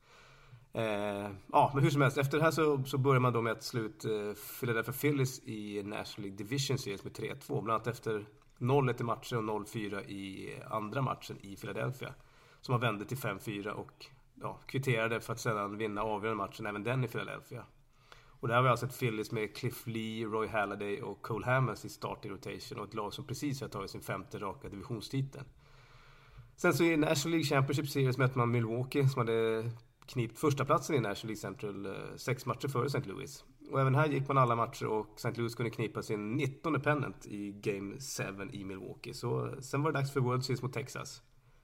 Eh, ja, men hur som helst. Efter det här så, så börjar man då med att slå ut eh, Philadelphia Phillies i National League Division Series med 3-2. Bland annat efter 0-1 i matcher och 0-4 i andra matchen i Philadelphia. Som man vände till 5-4 och ja, kvitterade för att sedan vinna avgörande matchen, även den i Philadelphia. Och det här var alltså ett Phillies med Cliff Lee, Roy Halladay och Cole Hammers i starting rotation och ett lag som precis har tagit sin femte raka divisionstitel. Sen så i National League Championship Series mötte man Milwaukee som hade knipt första platsen i National League Central eh, sex matcher före St. Louis. Och även här gick man alla matcher och St. Louis kunde knipa sin 19 pennant i Game 7 i Milwaukee. Så sen var det dags för World Series mot Texas.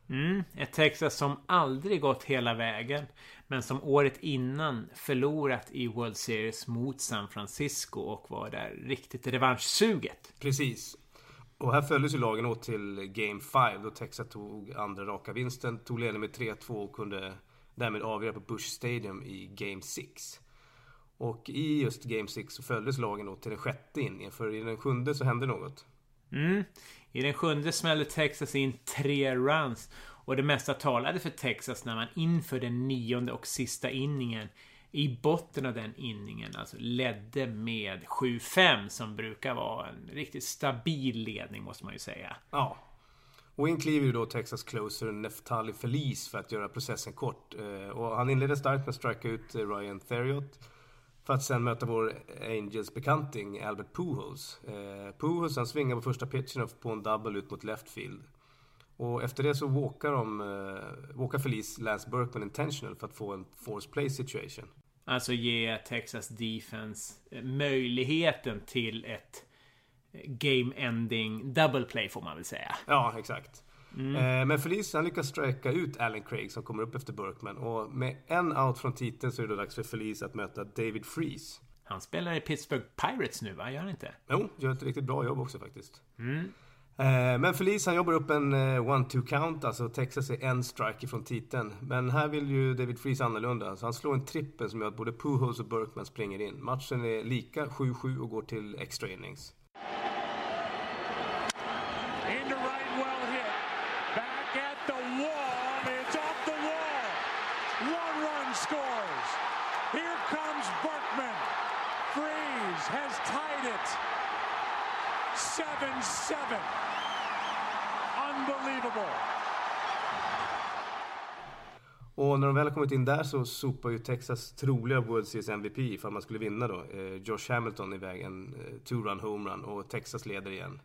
Mm, ett Texas som aldrig gått hela vägen. Men som året innan förlorat i World Series mot San Francisco och var där riktigt revanschsuget.
Precis. Och här följdes ju lagen åt till Game 5 då Texas tog andra raka vinsten, tog ledningen med 3-2 och kunde därmed avgöra på Bush Stadium i Game 6. Och i just Game 6 så följdes lagen åt till den sjätte inningen, för i den sjunde så hände något.
Mm. I den sjunde smällde Texas in tre runs. Och det mesta talade för Texas när man inför den nionde och sista inningen i botten av den inningen alltså ledde med 7-5 som brukar vara en riktigt stabil ledning måste man ju säga.
Ja. Och in kliver ju då Texas closer Neftali Feliz för att göra processen kort. Eh, och han inledde starkt med att strika ut eh, Ryan Theriot. För att sen möta vår Angels bekanting Albert Pujols. Eh, Pujols han svingar på första pitchen och på en double ut mot left field. Och efter det så walkar de, eh, walkar Feliz Lance Berkman intentional för att få en force play situation.
Alltså ge Texas Defense eh, möjligheten till ett game ending double play får man väl säga.
Ja, exakt. Eh, Men Feliz han lyckas strika ut Alan Craig som kommer upp efter Berkman. Och med en out från titeln så är det dags för Feliz att möta David Freeze.
Han spelar i Pittsburgh Pirates nu va? Gör han inte?
Jo, gör ett riktigt bra jobb också faktiskt.
Mm.
Eh, Men Feliz han jobbar upp en eh, one-two count, alltså Texas är en strike ifrån titeln. Men här vill ju David Freeze annorlunda, så han slår en trippel som gör att både Pujols och Berkman springer in. Matchen är lika 7-7 och går till extra innings.
7-7. Unbelievable.
Och när de väl har kommit in där så sopar ju Texas troliga World Series MVP, ifall man skulle vinna då, eh, Josh Hamilton iväg en eh, two-run homerun och Texas leder igen.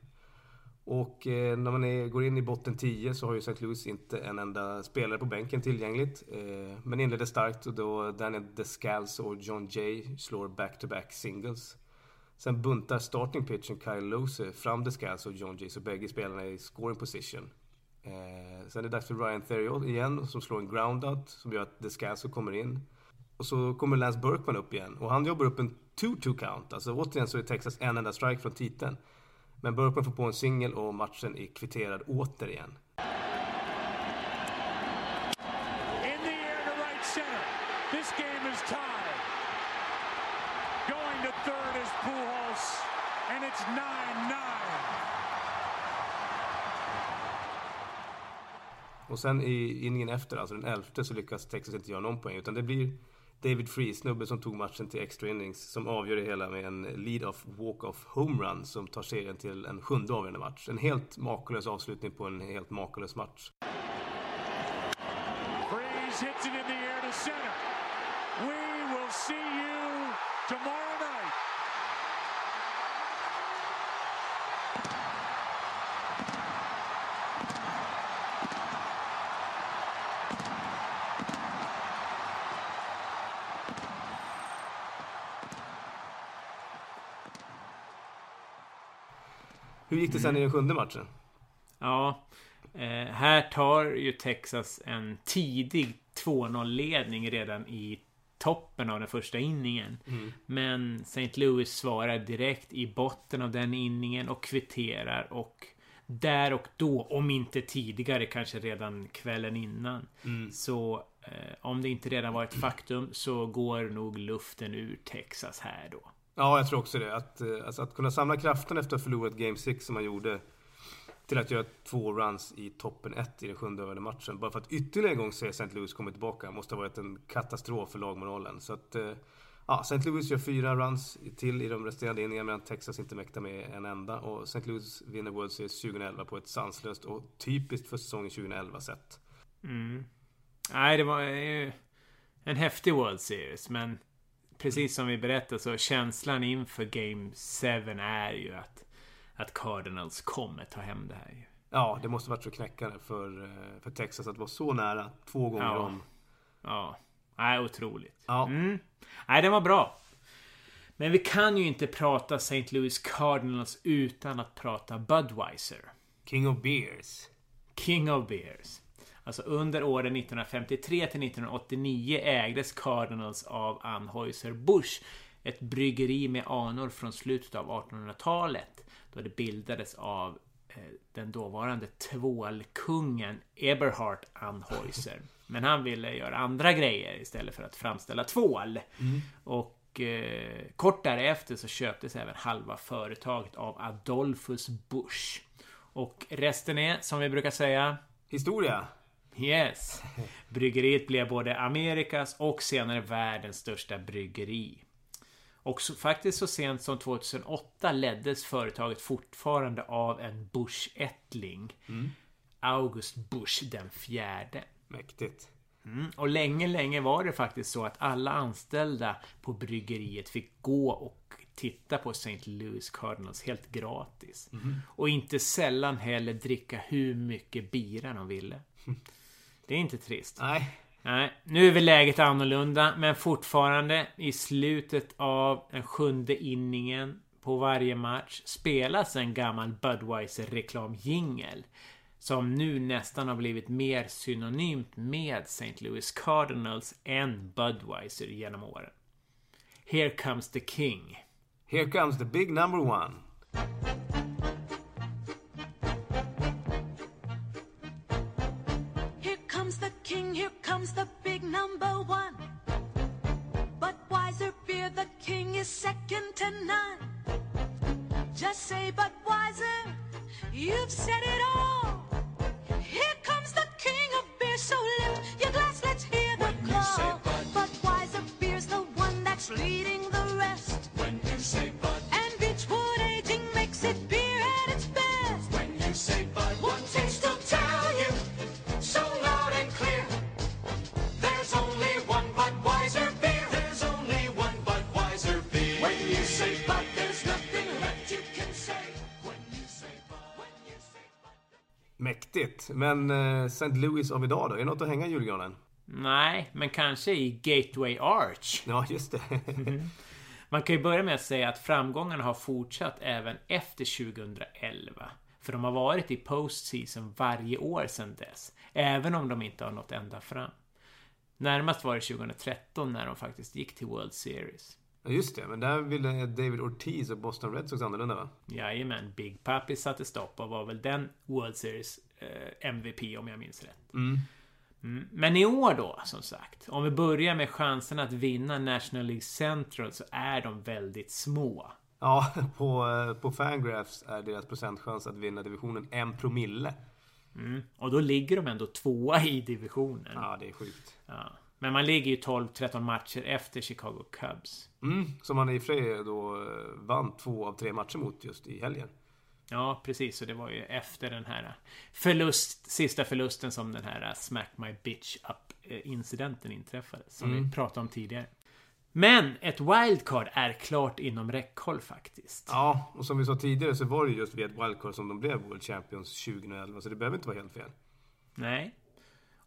Och eh, när man är, går in i botten 10 så har ju St. Louis inte en enda spelare på bänken tillgängligt. men inleder starkt och då Daniel Descalz och John Jay slår back-to-back -back singles. Sen buntar starting pitchen Kyle Lose fram Descalz och John Jay så bägge spelarna är i scoring position. Eh, sen är det dags för Ryan Theriot igen som slår en groundout som gör att Descalzo kommer in. Och så kommer Lance Burkman upp igen och han jobbar upp en 2-2 count. Alltså återigen så är Texas en enda strike från titeln. Men Burkman får på en singel och matchen är kvitterad återigen.
In the air to right center. This game is tied. To third is Pujols, and it's 9-9.
Och sen i inningen efter, alltså den elfte, så lyckas Texas inte göra någon poäng. Utan det blir David Freese, snubbe som tog matchen till extra innings, som avgör det hela med en lead-off walk-off homerun som tar serien till en sjunde avgörande match. En helt makalös avslutning på en helt makalös match.
Freeze hits it in the air to center. We will see you tomorrow night.
Hur gick det sen i den sjunde matchen?
Ja, eh, här tar ju Texas en tidig 2-0-ledning redan i toppen av den första inningen.
Mm.
Men St. Louis svarar direkt i botten av den inningen och kvitterar och där och då, om inte tidigare, kanske redan kvällen innan.
Mm.
Så eh, om det inte redan var ett faktum så går nog luften ur Texas här då.
Ja, jag tror också det. Att, eh, alltså, att kunna samla kraften efter att ha förlorat Game 6 som man gjorde till att göra två runs i toppen 1 i den sjunde över matchen. Bara för att ytterligare en gång se St. Louis komma tillbaka måste ha varit en katastrof för lagmoralen. Så att, eh, ja, St. Louis gör fyra runs till i de resterande inningarna medan Texas inte mäktar med en enda. Och St. Louis vinner World Series 2011 på ett sanslöst och typiskt för säsongen 2011 sätt.
Mm. Nej, det var ju en häftig World Series, men precis som vi berättade så känslan inför Game 7 är ju att, att Cardinals kommer ta hem det här. ju.
Ja, det måste varit så knäckande för, eh, för Texas att vara så nära två gånger
Ja.
om.
Ja. Nej, otroligt.
Ja.
Mm. Nej, den var bra. Men vi kan ju inte prata St. Louis Cardinals utan att prata Budweiser.
King of Beers.
King of Beers. Alltså under åren 1953 till 1989 ägdes Cardinals av Anheuser-Busch. Ett bryggeri med anor från slutet av 1800-talet. Då det bildades av eh, den dåvarande tvålkungen Eberhard Anheuser. Men han ville göra andra grejer istället för att framställa tvål. Och eh, kort därefter så köptes även halva företaget av Adolphus Busch. Och resten är, som vi brukar säga,
Historia.
Yes. Bryggeriet blev både Amerikas och senare världens största bryggeri. Och så, faktiskt så sent som 2008 leddes företaget fortfarande av en Bush-ättling. August Bush den fjärde.
Mäktigt.
Mm. Och länge, länge var det faktiskt så att alla anställda på bryggeriet fick gå och titta på St. Louis Cardinals helt gratis. Och inte sällan heller dricka hur mycket bira de ville. Det är inte trist.
Nej.
Nej, nu är väl läget annorlunda, men fortfarande i slutet av den sjunde inningen på varje match spelas en gammal Budweiser reklamjingel. Som nu nästan har blivit mer synonymt med St. Louis Cardinals än Budweiser genom åren. Here comes the king.
Here comes the big number one. Tråkigt. Men eh, St. Louis av idag då? Är det något att hänga i julgranen?
Nej, men kanske i Gateway Arch.
Ja, just det.
Man kan ju börja med att säga att framgångarna har fortsatt även efter 2011. För de har varit i postseason varje år sedan dess. Även om de inte har nått ända fram. Närmast var det 2013 när de faktiskt gick till World Series.
Ja, just det. Men där ville David Ortiz och Boston Red Sox annorlunda va?
Jajamän, Big Papi satte stopp och var väl den World Series MVP om jag minns rätt.
Mm.
Mm. Men i år då, som sagt. Om vi börjar med chansen att vinna National League Central så är de väldigt små.
Ja, på, eh, på Fangraphs är deras procentchans att vinna divisionen en promille.
Mm. Och då ligger de ändå tvåa i divisionen.
Ja, det är sjukt.
Ja. Men man ligger ju 12-13 matcher efter Chicago Cubs.
Mm, som man i och för sig då eh, vann två av tre matcher mot just i helgen.
Ja, precis. Och det var ju efter den här förlust, sista förlusten som den här Smack My Bitch Up incidenten inträffade. Som
Mm.
vi pratade om tidigare. Men ett wildcard är klart inom räckhåll faktiskt.
Ja, och som vi sa tidigare så var det just via ett wildcard som de blev World Champions 2011. Så det behöver inte vara helt fel.
Nej.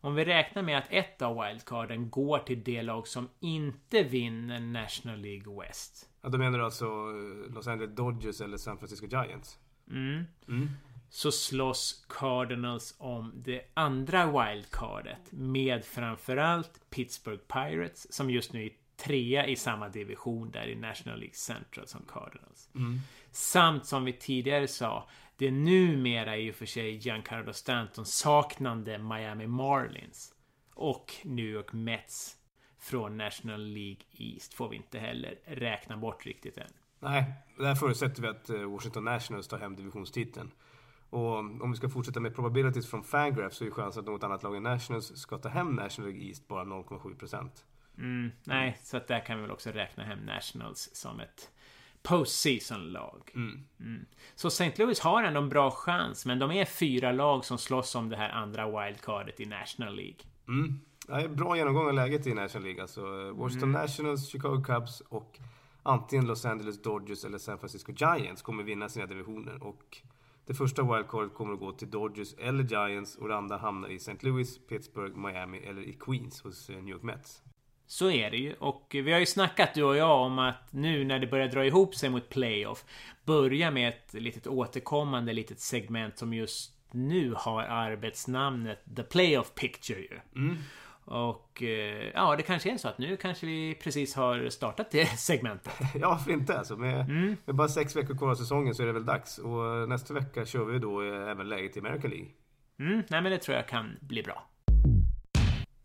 Om vi räknar med att ett av wildcarden går till det lag som inte vinner National League West.
Ja, då menar du alltså eh, Los Angeles Dodgers eller San Francisco Giants?
Mm.
Mm.
Så slåss Cardinals om det andra wildcardet med framförallt Pittsburgh Pirates som just nu är trea i samma division där i National League Central som Cardinals.
Mm.
Samt som vi tidigare sa, det numera i och för sig Giancarlo Stanton saknande Miami Marlins och New York Mets från National League East får vi inte heller räkna bort riktigt än.
Nej, där förutsätter vi att eh, Washington Nationals tar hem divisionstiteln. Och om vi ska fortsätta med probabilities från Fangraph så är chansen att något annat lag än Nationals ska ta hem National League East bara 0,7 procent.
Mm, nej, så att där kan vi väl också räkna hem Nationals som ett postseason-lag.
Mm.
Mm. Så St. Louis har ändå en bra chans, men de är fyra lag som slåss om det här andra wildcardet i National League.
Mm. Ja, bra genomgång av läget i National League. Alltså Washington
Mm.
Nationals, Chicago Cubs och antingen Los Angeles Dodgers eller San Francisco Giants kommer vinna sina divisioner. Och det första wildcardet kommer att gå till Dodgers eller Giants och det andra hamnar i St. Louis, Pittsburgh, Miami eller i Queens hos eh, New York Mets.
Så är det ju. Och vi har ju snackat du och jag om att nu när det börjar dra ihop sig mot playoff börja med ett litet återkommande litet segment som just nu har arbetsnamnet The Playoff Picture ju.
Mm.
Och eh, ja, det kanske är så att nu kanske vi precis har startat det segmentet.
Ja, varför inte? Alltså med,
Mm.
med bara sex veckor kvar av säsongen så är det väl dags. Och nästa vecka kör vi då eh, även läget i American League.
Mm, nej men det tror jag kan bli bra.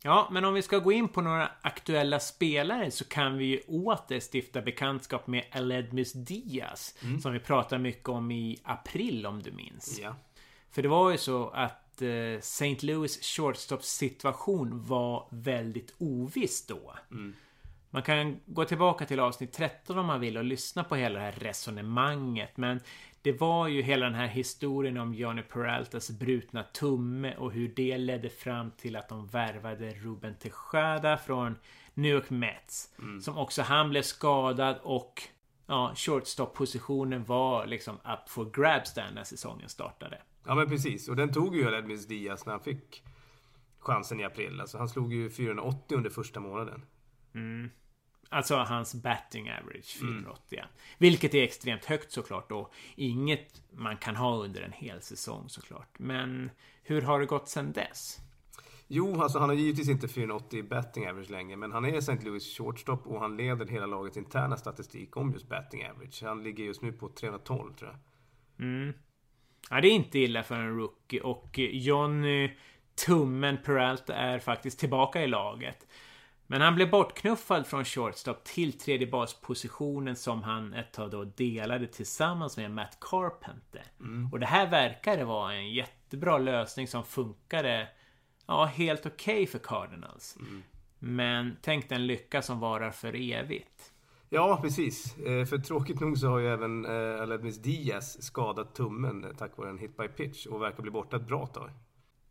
Ja, men om vi ska gå in på några aktuella spelare så kan vi ju åter stifta bekantskap med Aledmus Diaz.
Mm.
Som vi pratade mycket om i april om du minns.
Ja.
För det var ju så att eh, St. Louis shortstop situation var väldigt oviss då.
Mm.
Man kan gå tillbaka till avsnitt 13 om man vill och lyssna på hela det här resonemanget. Men det var ju hela den här historien om Johnny Peraltas brutna tumme och hur det ledde fram till att de värvade Ruben Tejada från New York Mets. Som också han blev skadad och ja, shortstop-positionen var liksom up for grabs där när säsongen startade.
Ja men precis, och den tog ju Aledmis Diaz när han fick chansen i april. Alltså han slog ju 480 under första månaden.
Mm. Alltså hans batting average 480. ja. Vilket är extremt högt såklart och inget man kan ha under en hel säsong såklart. Men hur har det gått sedan dess?
Jo, alltså han har givetvis inte 480 i batting average längre, men han är St. Louis shortstop och han leder hela lagets interna statistik om just batting average. Han ligger just nu på 312 tror jag.
Mm. Ja, det är inte illa för en rookie och Johnny Tummen Peralta är faktiskt tillbaka i laget. Men han blev bortknuffad från shortstop till tredje baspositionen som han ett tag då delade tillsammans med Matt Carpenter.
Mm.
Och det här verkade vara en jättebra lösning som funkade ja, helt okej för Cardinals. Men tänk den lycka som varar för evigt.
Ja, precis. Eh, För tråkigt nog så har ju även eh, Aledmis Diaz skadat tummen eh, tack vare en hit by pitch och verkar bli borta ett bra tag.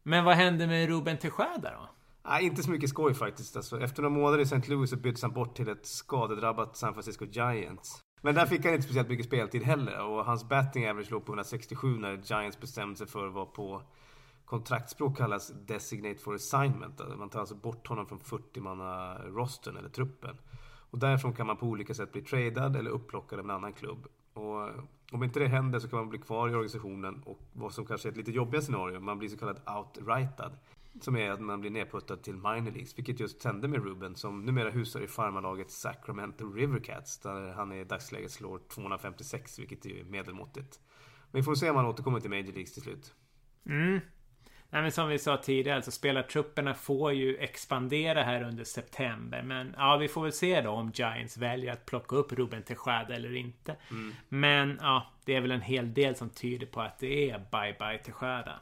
Men vad hände med Ruben Tejada då?
Nej, inte så mycket skoj faktiskt. Alltså, efter några månader i St. Louis så byttes han bort till ett skadedrabbat San Francisco Giants. Men där fick han inte speciellt mycket speltid heller och hans batting average låg på 167 när Giants bestämde sig för att vara på kontraktsspråk kallas designate for assignment. Alltså, man tar alltså bort honom från 40-manna-rosten eller truppen. Och därifrån kan man på olika sätt bli tradad eller upplockad av en annan klubb. Och om inte det händer så kan man bli kvar i organisationen och vad som kanske är ett lite jobbigare scenario, man blir så kallad outrightad. Som är att man blir nedputtad till minor leagues, vilket just hände med Ruben som numera husar i farmarlaget Sacramento Rivercats där han i dagsläget slår 256, vilket är medelmåttigt. Men vi får se om han återkommer till Major Leagues till slut.
Mm. Nej, men som vi sa tidigare, alltså spelartrupperna får ju expandera här under september. Men ja, vi får väl se då om Giants väljer att plocka upp Ruben Tejada eller inte.
Mm.
Men ja, det är väl en hel del som tyder på att det är bye-bye Tejada.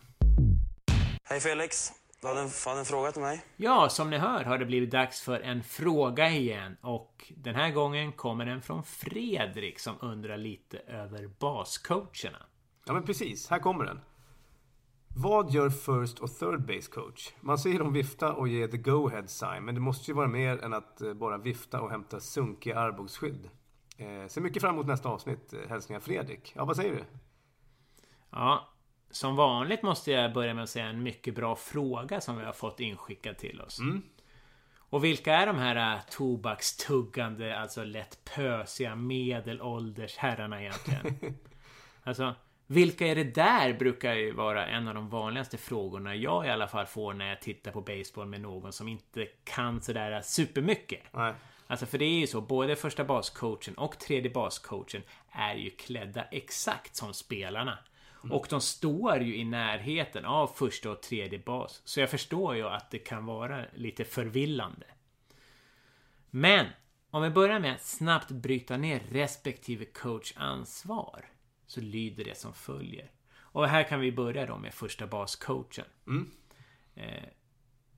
Hej Felix! Du hade en, hade en fråga till mig?
Ja, som ni hör har det blivit dags för en fråga igen. Och den här gången kommer den från Fredrik som undrar lite över bascoacherna.
Ja men precis, här kommer den. Vad gör first och third base coach? Man ser dem vifta och ge the go-ahead sign, men det måste ju vara mer än att eh, bara vifta och hämta sunkiga armbågsskydd. Eh, ser mycket fram emot nästa avsnitt. Eh, Hälsningar Fredrik. Ja, vad säger du?
Ja, som vanligt måste jag börja med att säga en mycket bra fråga som vi har fått inskickad till oss.
Mm.
Och vilka är de här äh, tobakstuggande, alltså lätt pösiga medelålders herrarna egentligen? alltså, vilka är det där? Brukar ju vara en av de vanligaste frågorna jag i alla fall får när jag tittar på baseball med någon som inte kan sådär supermycket.
Nej.
Alltså för det är ju så, både första bascoachen och tredje bascoachen är ju klädda exakt som spelarna. Och de står ju i närheten av första och tredje bas. Så jag förstår ju att det kan vara lite förvillande. Men om vi börjar med att snabbt bryta ner respektive coach ansvar. Så lyder det som följer. Och här kan vi börja då med första bascoachen.
Mm.
Eh,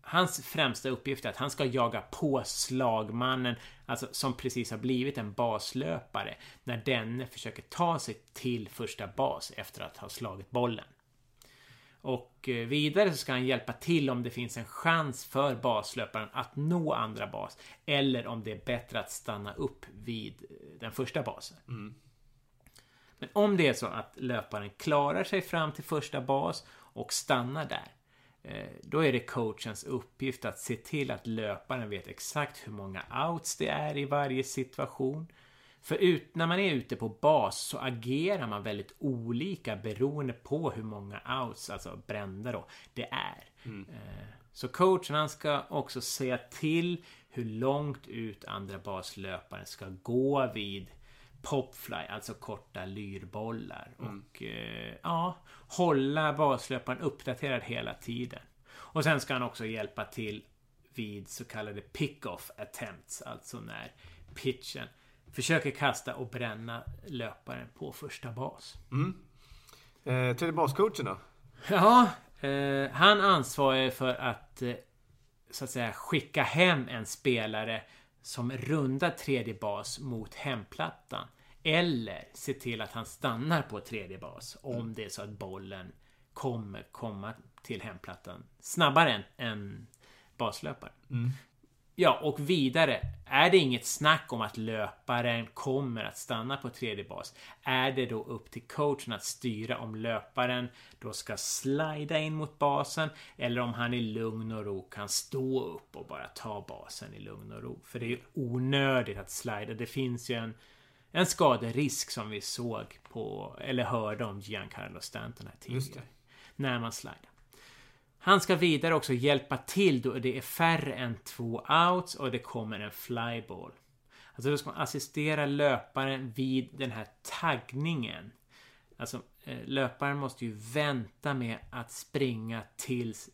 hans främsta uppgift är att han ska jaga på slagmannen, alltså som precis har blivit en baslöpare, när denne försöker ta sig till första bas efter att ha slagit bollen. Och eh, vidare så ska han hjälpa till om det finns en chans för baslöparen att nå andra bas, eller om det är bättre att stanna upp vid eh, den första basen.
Mm.
Men om det är så att löparen klarar sig fram till första bas och stannar där, eh, då är det coachens uppgift att se till att löparen vet exakt hur många outs det är i varje situation. För ut, när man är ute på bas så agerar man väldigt olika beroende på hur många outs, alltså brända då, det är.
Mm.
Eh, Så coachen han ska också säga till hur långt ut andra baslöparen ska gå vid popfly, alltså korta lyrbollar.
Mm.
Och eh, ja, hålla baslöparen uppdaterad hela tiden. Och sen ska han också hjälpa till vid så kallade pick-off attempts, alltså när pitchen försöker kasta och bränna löparen på första bas.
Mm. Eh, tredje bascoachen då?
Ja, eh, han ansvarar för att eh, så att säga skicka hem en spelare som rundar tredje bas mot hemplattan. Eller se till att han stannar på tredje bas om det är så att bollen kommer komma till hemplattan snabbare än, än baslöparen.
Mm.
Ja, och vidare. Är det inget snack om att löparen kommer att stanna på tredje bas är det då upp till coachen att styra om löparen då ska slida in mot basen eller om han i lugn och ro kan stå upp och bara ta basen i lugn och ro. För det är ju onödigt att slida. Det finns ju en, en skaderisk som vi såg på, eller hörde om Giancarlo Stanton här tidigare. När man slidar. Han ska vidare också hjälpa till då det är färre än två outs och det kommer en flyball. Alltså då ska man assistera löparen vid den här taggningen. Alltså eh, löparen måste ju vänta med att springa tills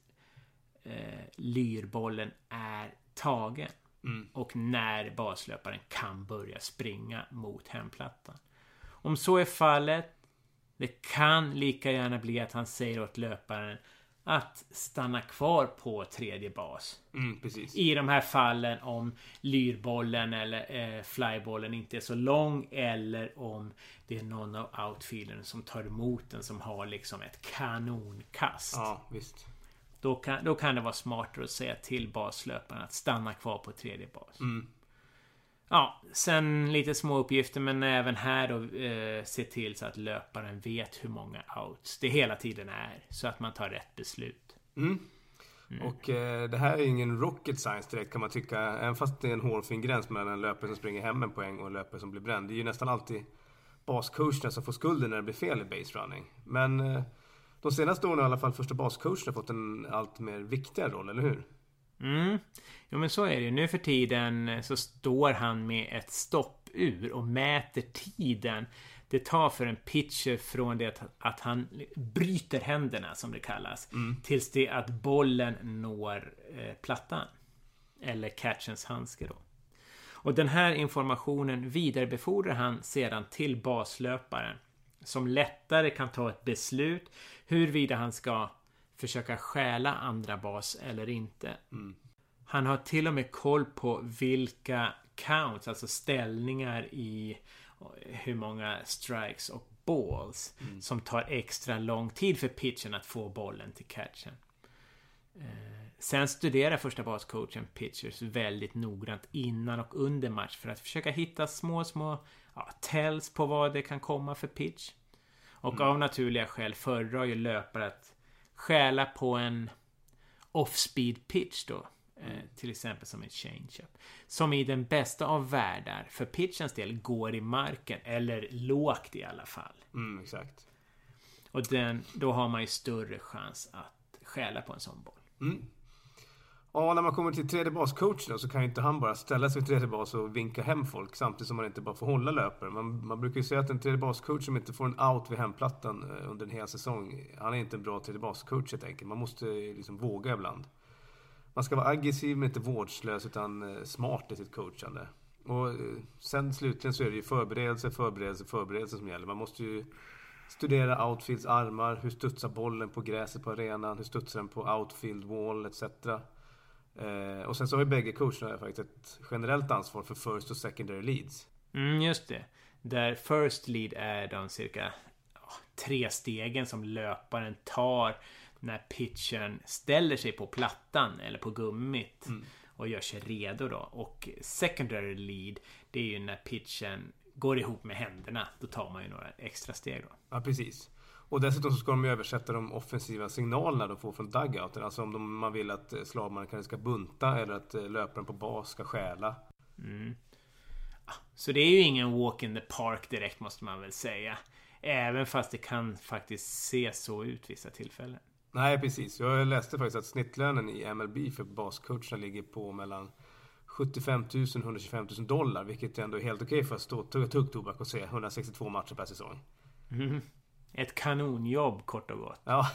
eh, lyrbollen är tagen.
Mm.
Och när baslöparen kan börja springa mot hemplattan. Om så är fallet, det kan lika gärna bli att han säger åt löparen att stanna kvar på tredje bas.
Mm.
I de här fallen om lyrbollen eller eh, flybollen inte är så lång eller om det är någon av outfieldern som tar emot den som har liksom ett kanonkast.
Ja, visst.
Då kan, då kan det vara smartare att säga till baslöparen att stanna kvar på tredje bas.
Mm.
Ja, sen lite små uppgifter men även här då eh, se till så att löparen vet hur många outs det hela tiden är. Så att man tar rätt beslut.
Mm. Och eh, det här är ingen rocket science direkt kan man tycka. Även fast det är en hårfin gräns mellan en löpare som springer hem en poäng och en löpare som blir bränd. Det är ju nästan alltid bascoacherna som får skulden när det blir fel i base running. Men eh, de senaste åren har i alla fall första bascoacherna fått en allt mer viktigare roll, eller hur?
Mm. Jo men så är det ju. Nu för tiden eh, så står han med ett stoppur och mäter tiden det tar för en pitcher från det att, att han bryter händerna som det kallas.
Mm.
Tills det att bollen når eh, plattan. Eller catchens handske då. Och den här informationen vidarebefordrar han sedan till baslöparen. Som lättare kan ta ett beslut huruvida han ska försöka stjäla andra bas eller inte.
Mm.
Han har till och med koll på vilka counts, alltså ställningar i hur många strikes och balls
Mm.
som tar extra lång tid för pitchen att få bollen till catchen. Eh, Sen studerar första bascoachen pitchers väldigt noggrant innan och under match för att försöka hitta små, små ja, tells på vad det kan komma för pitch. Och
Mm.
av naturliga skäl föredrar ju löpare att stjäla på en off-speed pitch då. Eh, till exempel som en change-up. Som i den bästa av världar, för pitchens del, går i marken. Eller lågt i alla fall.
Mm, exakt.
Och den, då har man ju större chans att stjäla på en sån boll.
Mm. Ja, när man kommer till tredje bascoachen så kan ju inte han bara ställa sig vid tredje bas och vinka hem folk samtidigt som man inte bara får hålla löpare. Man, man brukar ju säga att en tredje bascoach som inte får en out vid hemplattan eh, under en hel säsong, han är inte en bra tredje bascoach helt enkelt. Man måste liksom våga ibland. Man ska vara aggressiv men inte vårdslös utan eh, smart i sitt coachande. Och eh, sen slutligen så är det ju förberedelse, förberedelse, förberedelse som gäller. Man måste ju studera outfields armar, hur studsar bollen på gräset på arenan, hur studsar den på outfield wall etc. Eh, och sen så har ju bägge coacherna faktiskt ett generellt ansvar för first och secondary leads.
Mm, just det. Där first lead är de cirka tre stegen som löparen tar när pitchen ställer sig på plattan eller på gummit och gör sig redo då. Och secondary lead, det är ju när pitchen går ihop med händerna. Då tar man ju några extra steg då.
Ja, precis. Och dessutom så ska de översätta de offensiva signalerna de får från dugouten. Alltså om de, man vill att eh, slagmannen ska bunta eller att eh, löparen på bas ska stjäla.
Mm. Ah, Så det är ju ingen walk in the park direkt måste man väl säga. Även fast det kan faktiskt se så ut vissa tillfällen.
Nej, precis. Jag läste faktiskt att snittlönen i MLB för bascoacherna ligger på mellan 75 000 och 125 000 dollar. Vilket ändå är helt okej för att stå tugga tuggtobak och se 162 matcher per säsong.
Mm. Ett kanonjobb kort och gott.
Ja.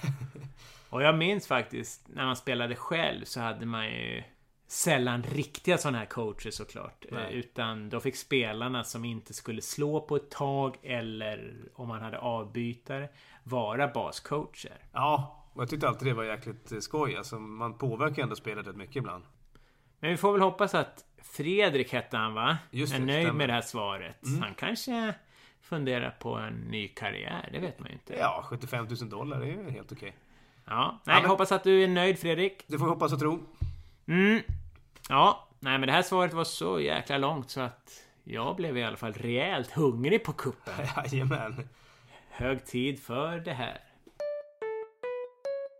och jag minns faktiskt när man spelade själv så hade man ju sällan riktiga sådana här coacher såklart.
Nej.
Eh, Utan då fick spelarna som inte skulle slå på ett tag eller om man hade avbytare vara bascoacher.
Ja, och jag tyckte alltid det var jäkligt eh, skoj. Alltså, man påverkar ju ändå spelet rätt mycket ibland.
Men vi får väl hoppas att Fredrik hette han va?
Just
är
det,
nöjd
stämmer.
med det här svaret.
Mm.
Han kanske funderar på en ny karriär. Det vet man ju inte.
Ja, 75 000 dollar är ju helt okej.
Ja, nej,
men-
hoppas att du är nöjd Fredrik.
Det får vi hoppas och tro.
Mm. Ja, nej men det här svaret var så jäkla långt så att jag blev i alla fall rejält hungrig på kuppen.
Jajamän.
Hög tid för det här.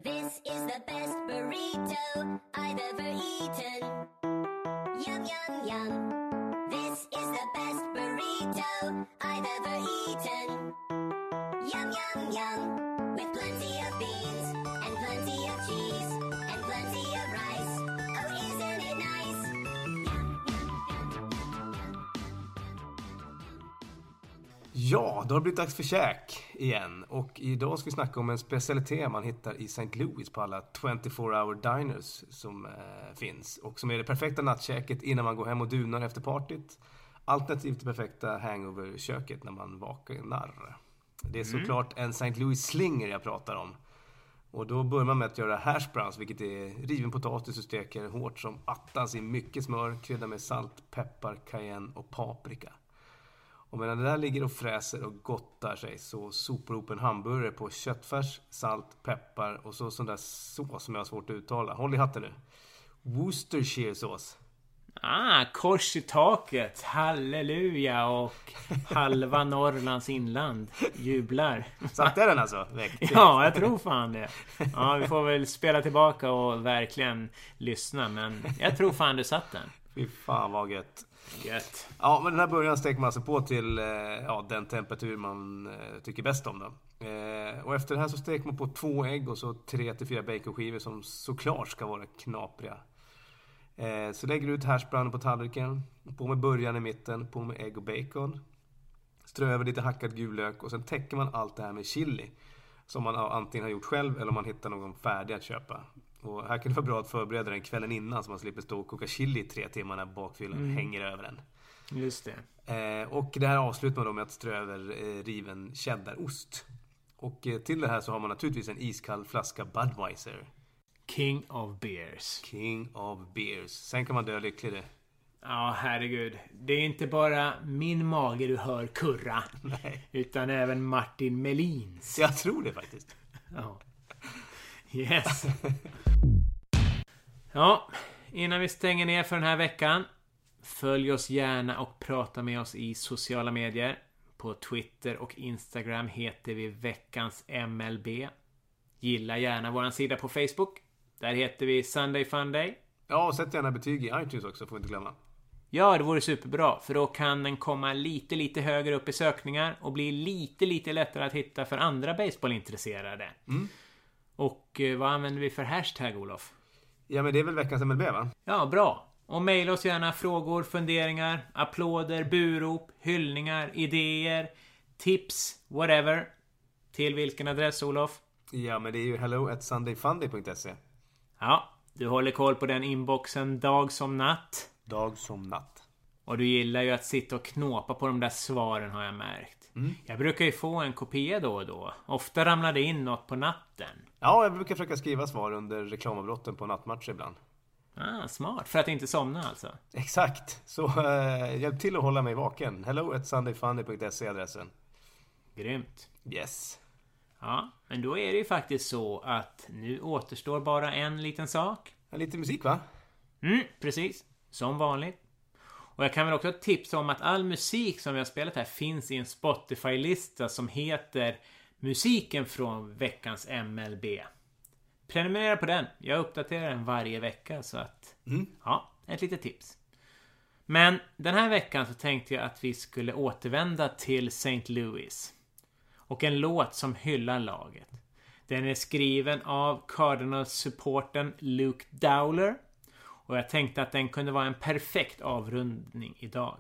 This is the best burrito I've ever eaten. Yum, yum, yum dough I've ever eaten. Yum, yum, yum. With plenty of beans and plenty of cheese and plenty of rice. Oh, isn't it nice?
Ja, då har det blivit dags för käk igen. Och idag ska vi snacka om en specialitet man hittar i St. Louis på alla 24 hour diners som eh, finns. Och som är det perfekta nattkäket innan man går hem och dunar efter partyt. Alternativt det perfekta hangover-köket när man vaknar. Det är
Mm.
såklart en St. Louis slinger jag pratar om. Och då börjar man med att göra hash browns, vilket är riven potatis och steker hårt som attans i mycket smör, krydda med salt, peppar, cayenne och paprika. Och medan det där ligger och fräser och gottar sig så sopar ihop en hamburgare på köttfärs, salt, peppar och så sån där sås som jag har svårt att uttala. Håll i hatten nu. Worcestershire-sås.
Ah, kors i taket, halleluja och halva Norrlands inland jublar.
Satte den alltså? Väck.
Ja, jag tror fan det. Ja, vi får väl spela tillbaka och verkligen lyssna, men jag tror fan du satt den.
Fy fan vad gött.
Gött.
Ja, men den här början steker man alltså på till eh, ja, den temperatur man eh, tycker bäst om. Då. Eh, och efter det här så steker man på två ägg och så tre till fyra baconskivor som såklart ska vara knapriga. Eh, så lägger du ut hashbrownen på tallriken. På med början i mitten, på med ägg och bacon. Strö över lite hackad gul lök och sen täcker man allt det här med chili. Som man antingen har gjort själv eller om man hittar någon färdig att köpa. Och här kan det vara bra att förbereda den kvällen innan så man slipper stå och koka chili i tre timmar när bakfyllan
Mm.
hänger över den.
Just det.
Eh, och det här avslutar man då med att strö över eh, riven cheddarost. Och eh, till det här så har man naturligtvis en iskall flaska Budweiser.
King of beers.
King of beers. Sen kan man dö lycklig det.
Ja, herregud. Det är inte bara min mage du hör kurra.
Nej.
Utan även Martin Melins.
Jag tror det faktiskt.
Ja. Yes. Ja, innan vi stänger ner för den här veckan. Följ oss gärna och prata med oss i sociala medier. På Twitter och Instagram heter vi veckans MLB. Gilla gärna våran sida på Facebook. Där heter vi Sunday Funday.
Ja, och sätt gärna betyg i iTunes också, får vi inte glömma.
Ja, det vore superbra. För då kan den komma lite, lite högre upp i sökningar och bli lite, lite lättare att hitta för andra baseballintresserade.
Mm.
Och eh, vad använder vi för hashtag, Olof?
Ja, men det är väl veckans MLB va?
Ja, bra. Och mejla oss gärna frågor, funderingar, applåder, burop, hyllningar, idéer, tips, whatever. Till vilken adress, Olof?
Ja, men det är ju hello at sundayfunday.se.
Ja, du håller koll på den inboxen dag som natt.
Dag som natt.
Och du gillar ju att sitta och knåpa på de där svaren har jag märkt.
Mm.
Jag brukar ju få en kopia då och då. Ofta ramlar det in något på natten.
Ja, jag brukar försöka skriva svar under reklamavbrotten på nattmatcher ibland.
Ah, smart. För att inte somna alltså.
Exakt. Så eh, hjälp till att hålla mig vaken. Hello at sundayfunday.se är adressen.
Grymt.
Yes.
Ja, men då är det ju faktiskt så att nu återstår bara en liten sak.
Ja, lite musik va?
Mm, precis. Som vanligt. Och jag kan väl också tipsa om att all musik som vi har spelat här finns i en Spotify-lista som heter Musiken från veckans MLB. Prenumerera på den. Jag uppdaterar den varje vecka så att...
Mm.
Ja, ett litet tips. Men den här veckan så tänkte jag att vi skulle återvända till St. Louis. Och en låt som hyllar laget. Den är skriven av Cardinals-supporten Luke Dowler. Och jag tänkte att den kunde vara en perfekt avrundning idag.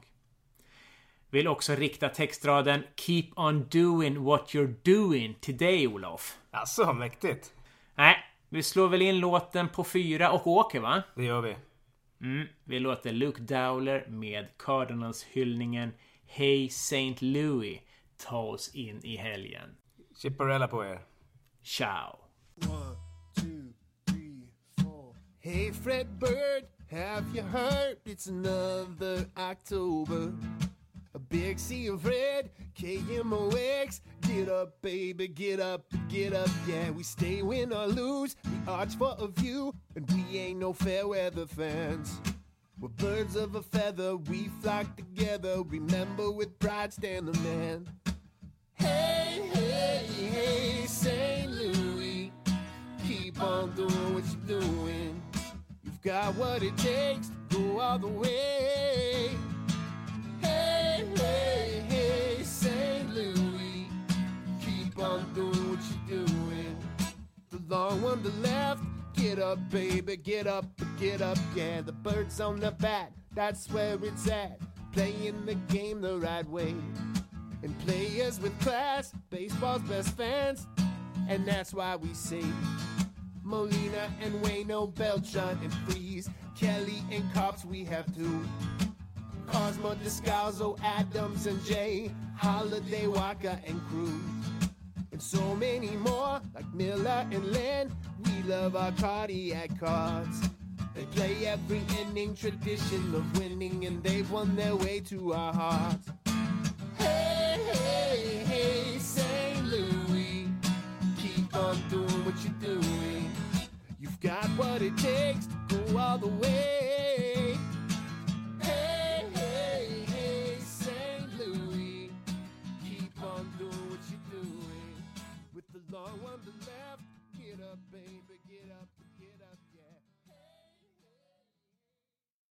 Vill också rikta textraden Keep on doing what you're doing till dig Olof.
Alltså, mäktigt.
Nej, vi slår väl in låten på fyra och åker va?
Det gör vi.
Mm, vi låter Luke Dowler med Cardinals hyllningen Hey St. Louis ta oss in i helgen.
Chipperella på er.
Ciao!
Hey, Fred Bird, have you heard? It's another October. A big sea of red, KMOX. Get up, baby, get up, get up. Yeah, we stay win or lose. We arch for a view, and we ain't no fair weather fans. We're birds of a feather, we flock together. Remember with pride, stand the man. On doing what you're doing. You've got what it takes to go all the way. Hey, hey, hey, St. Louis. Keep on doing what you're doing. The long one to left. Get up, baby, get up, get up, yeah. The bird's on the bat, that's where it's at. Playing the game the right way. And players with class, baseball's best fans. And that's why we say Molina and Wayno, Beltran and Freeze, Kelly and Cops, we have two. Cosmo Descalzo, Adams and Jay, Holiday, Waka and Cruz. And so many more, like Miller and Lynn, we love our cardiac cards. They play every inning tradition of winning, and they've won their way to our hearts. Hey, hey, hey, St. Louis, keep on doing what you're doing got what it takes to go all the way. Hey, hey, hey, St. Louis, keep on doing what you're doing. With the long one to left, get up, baby.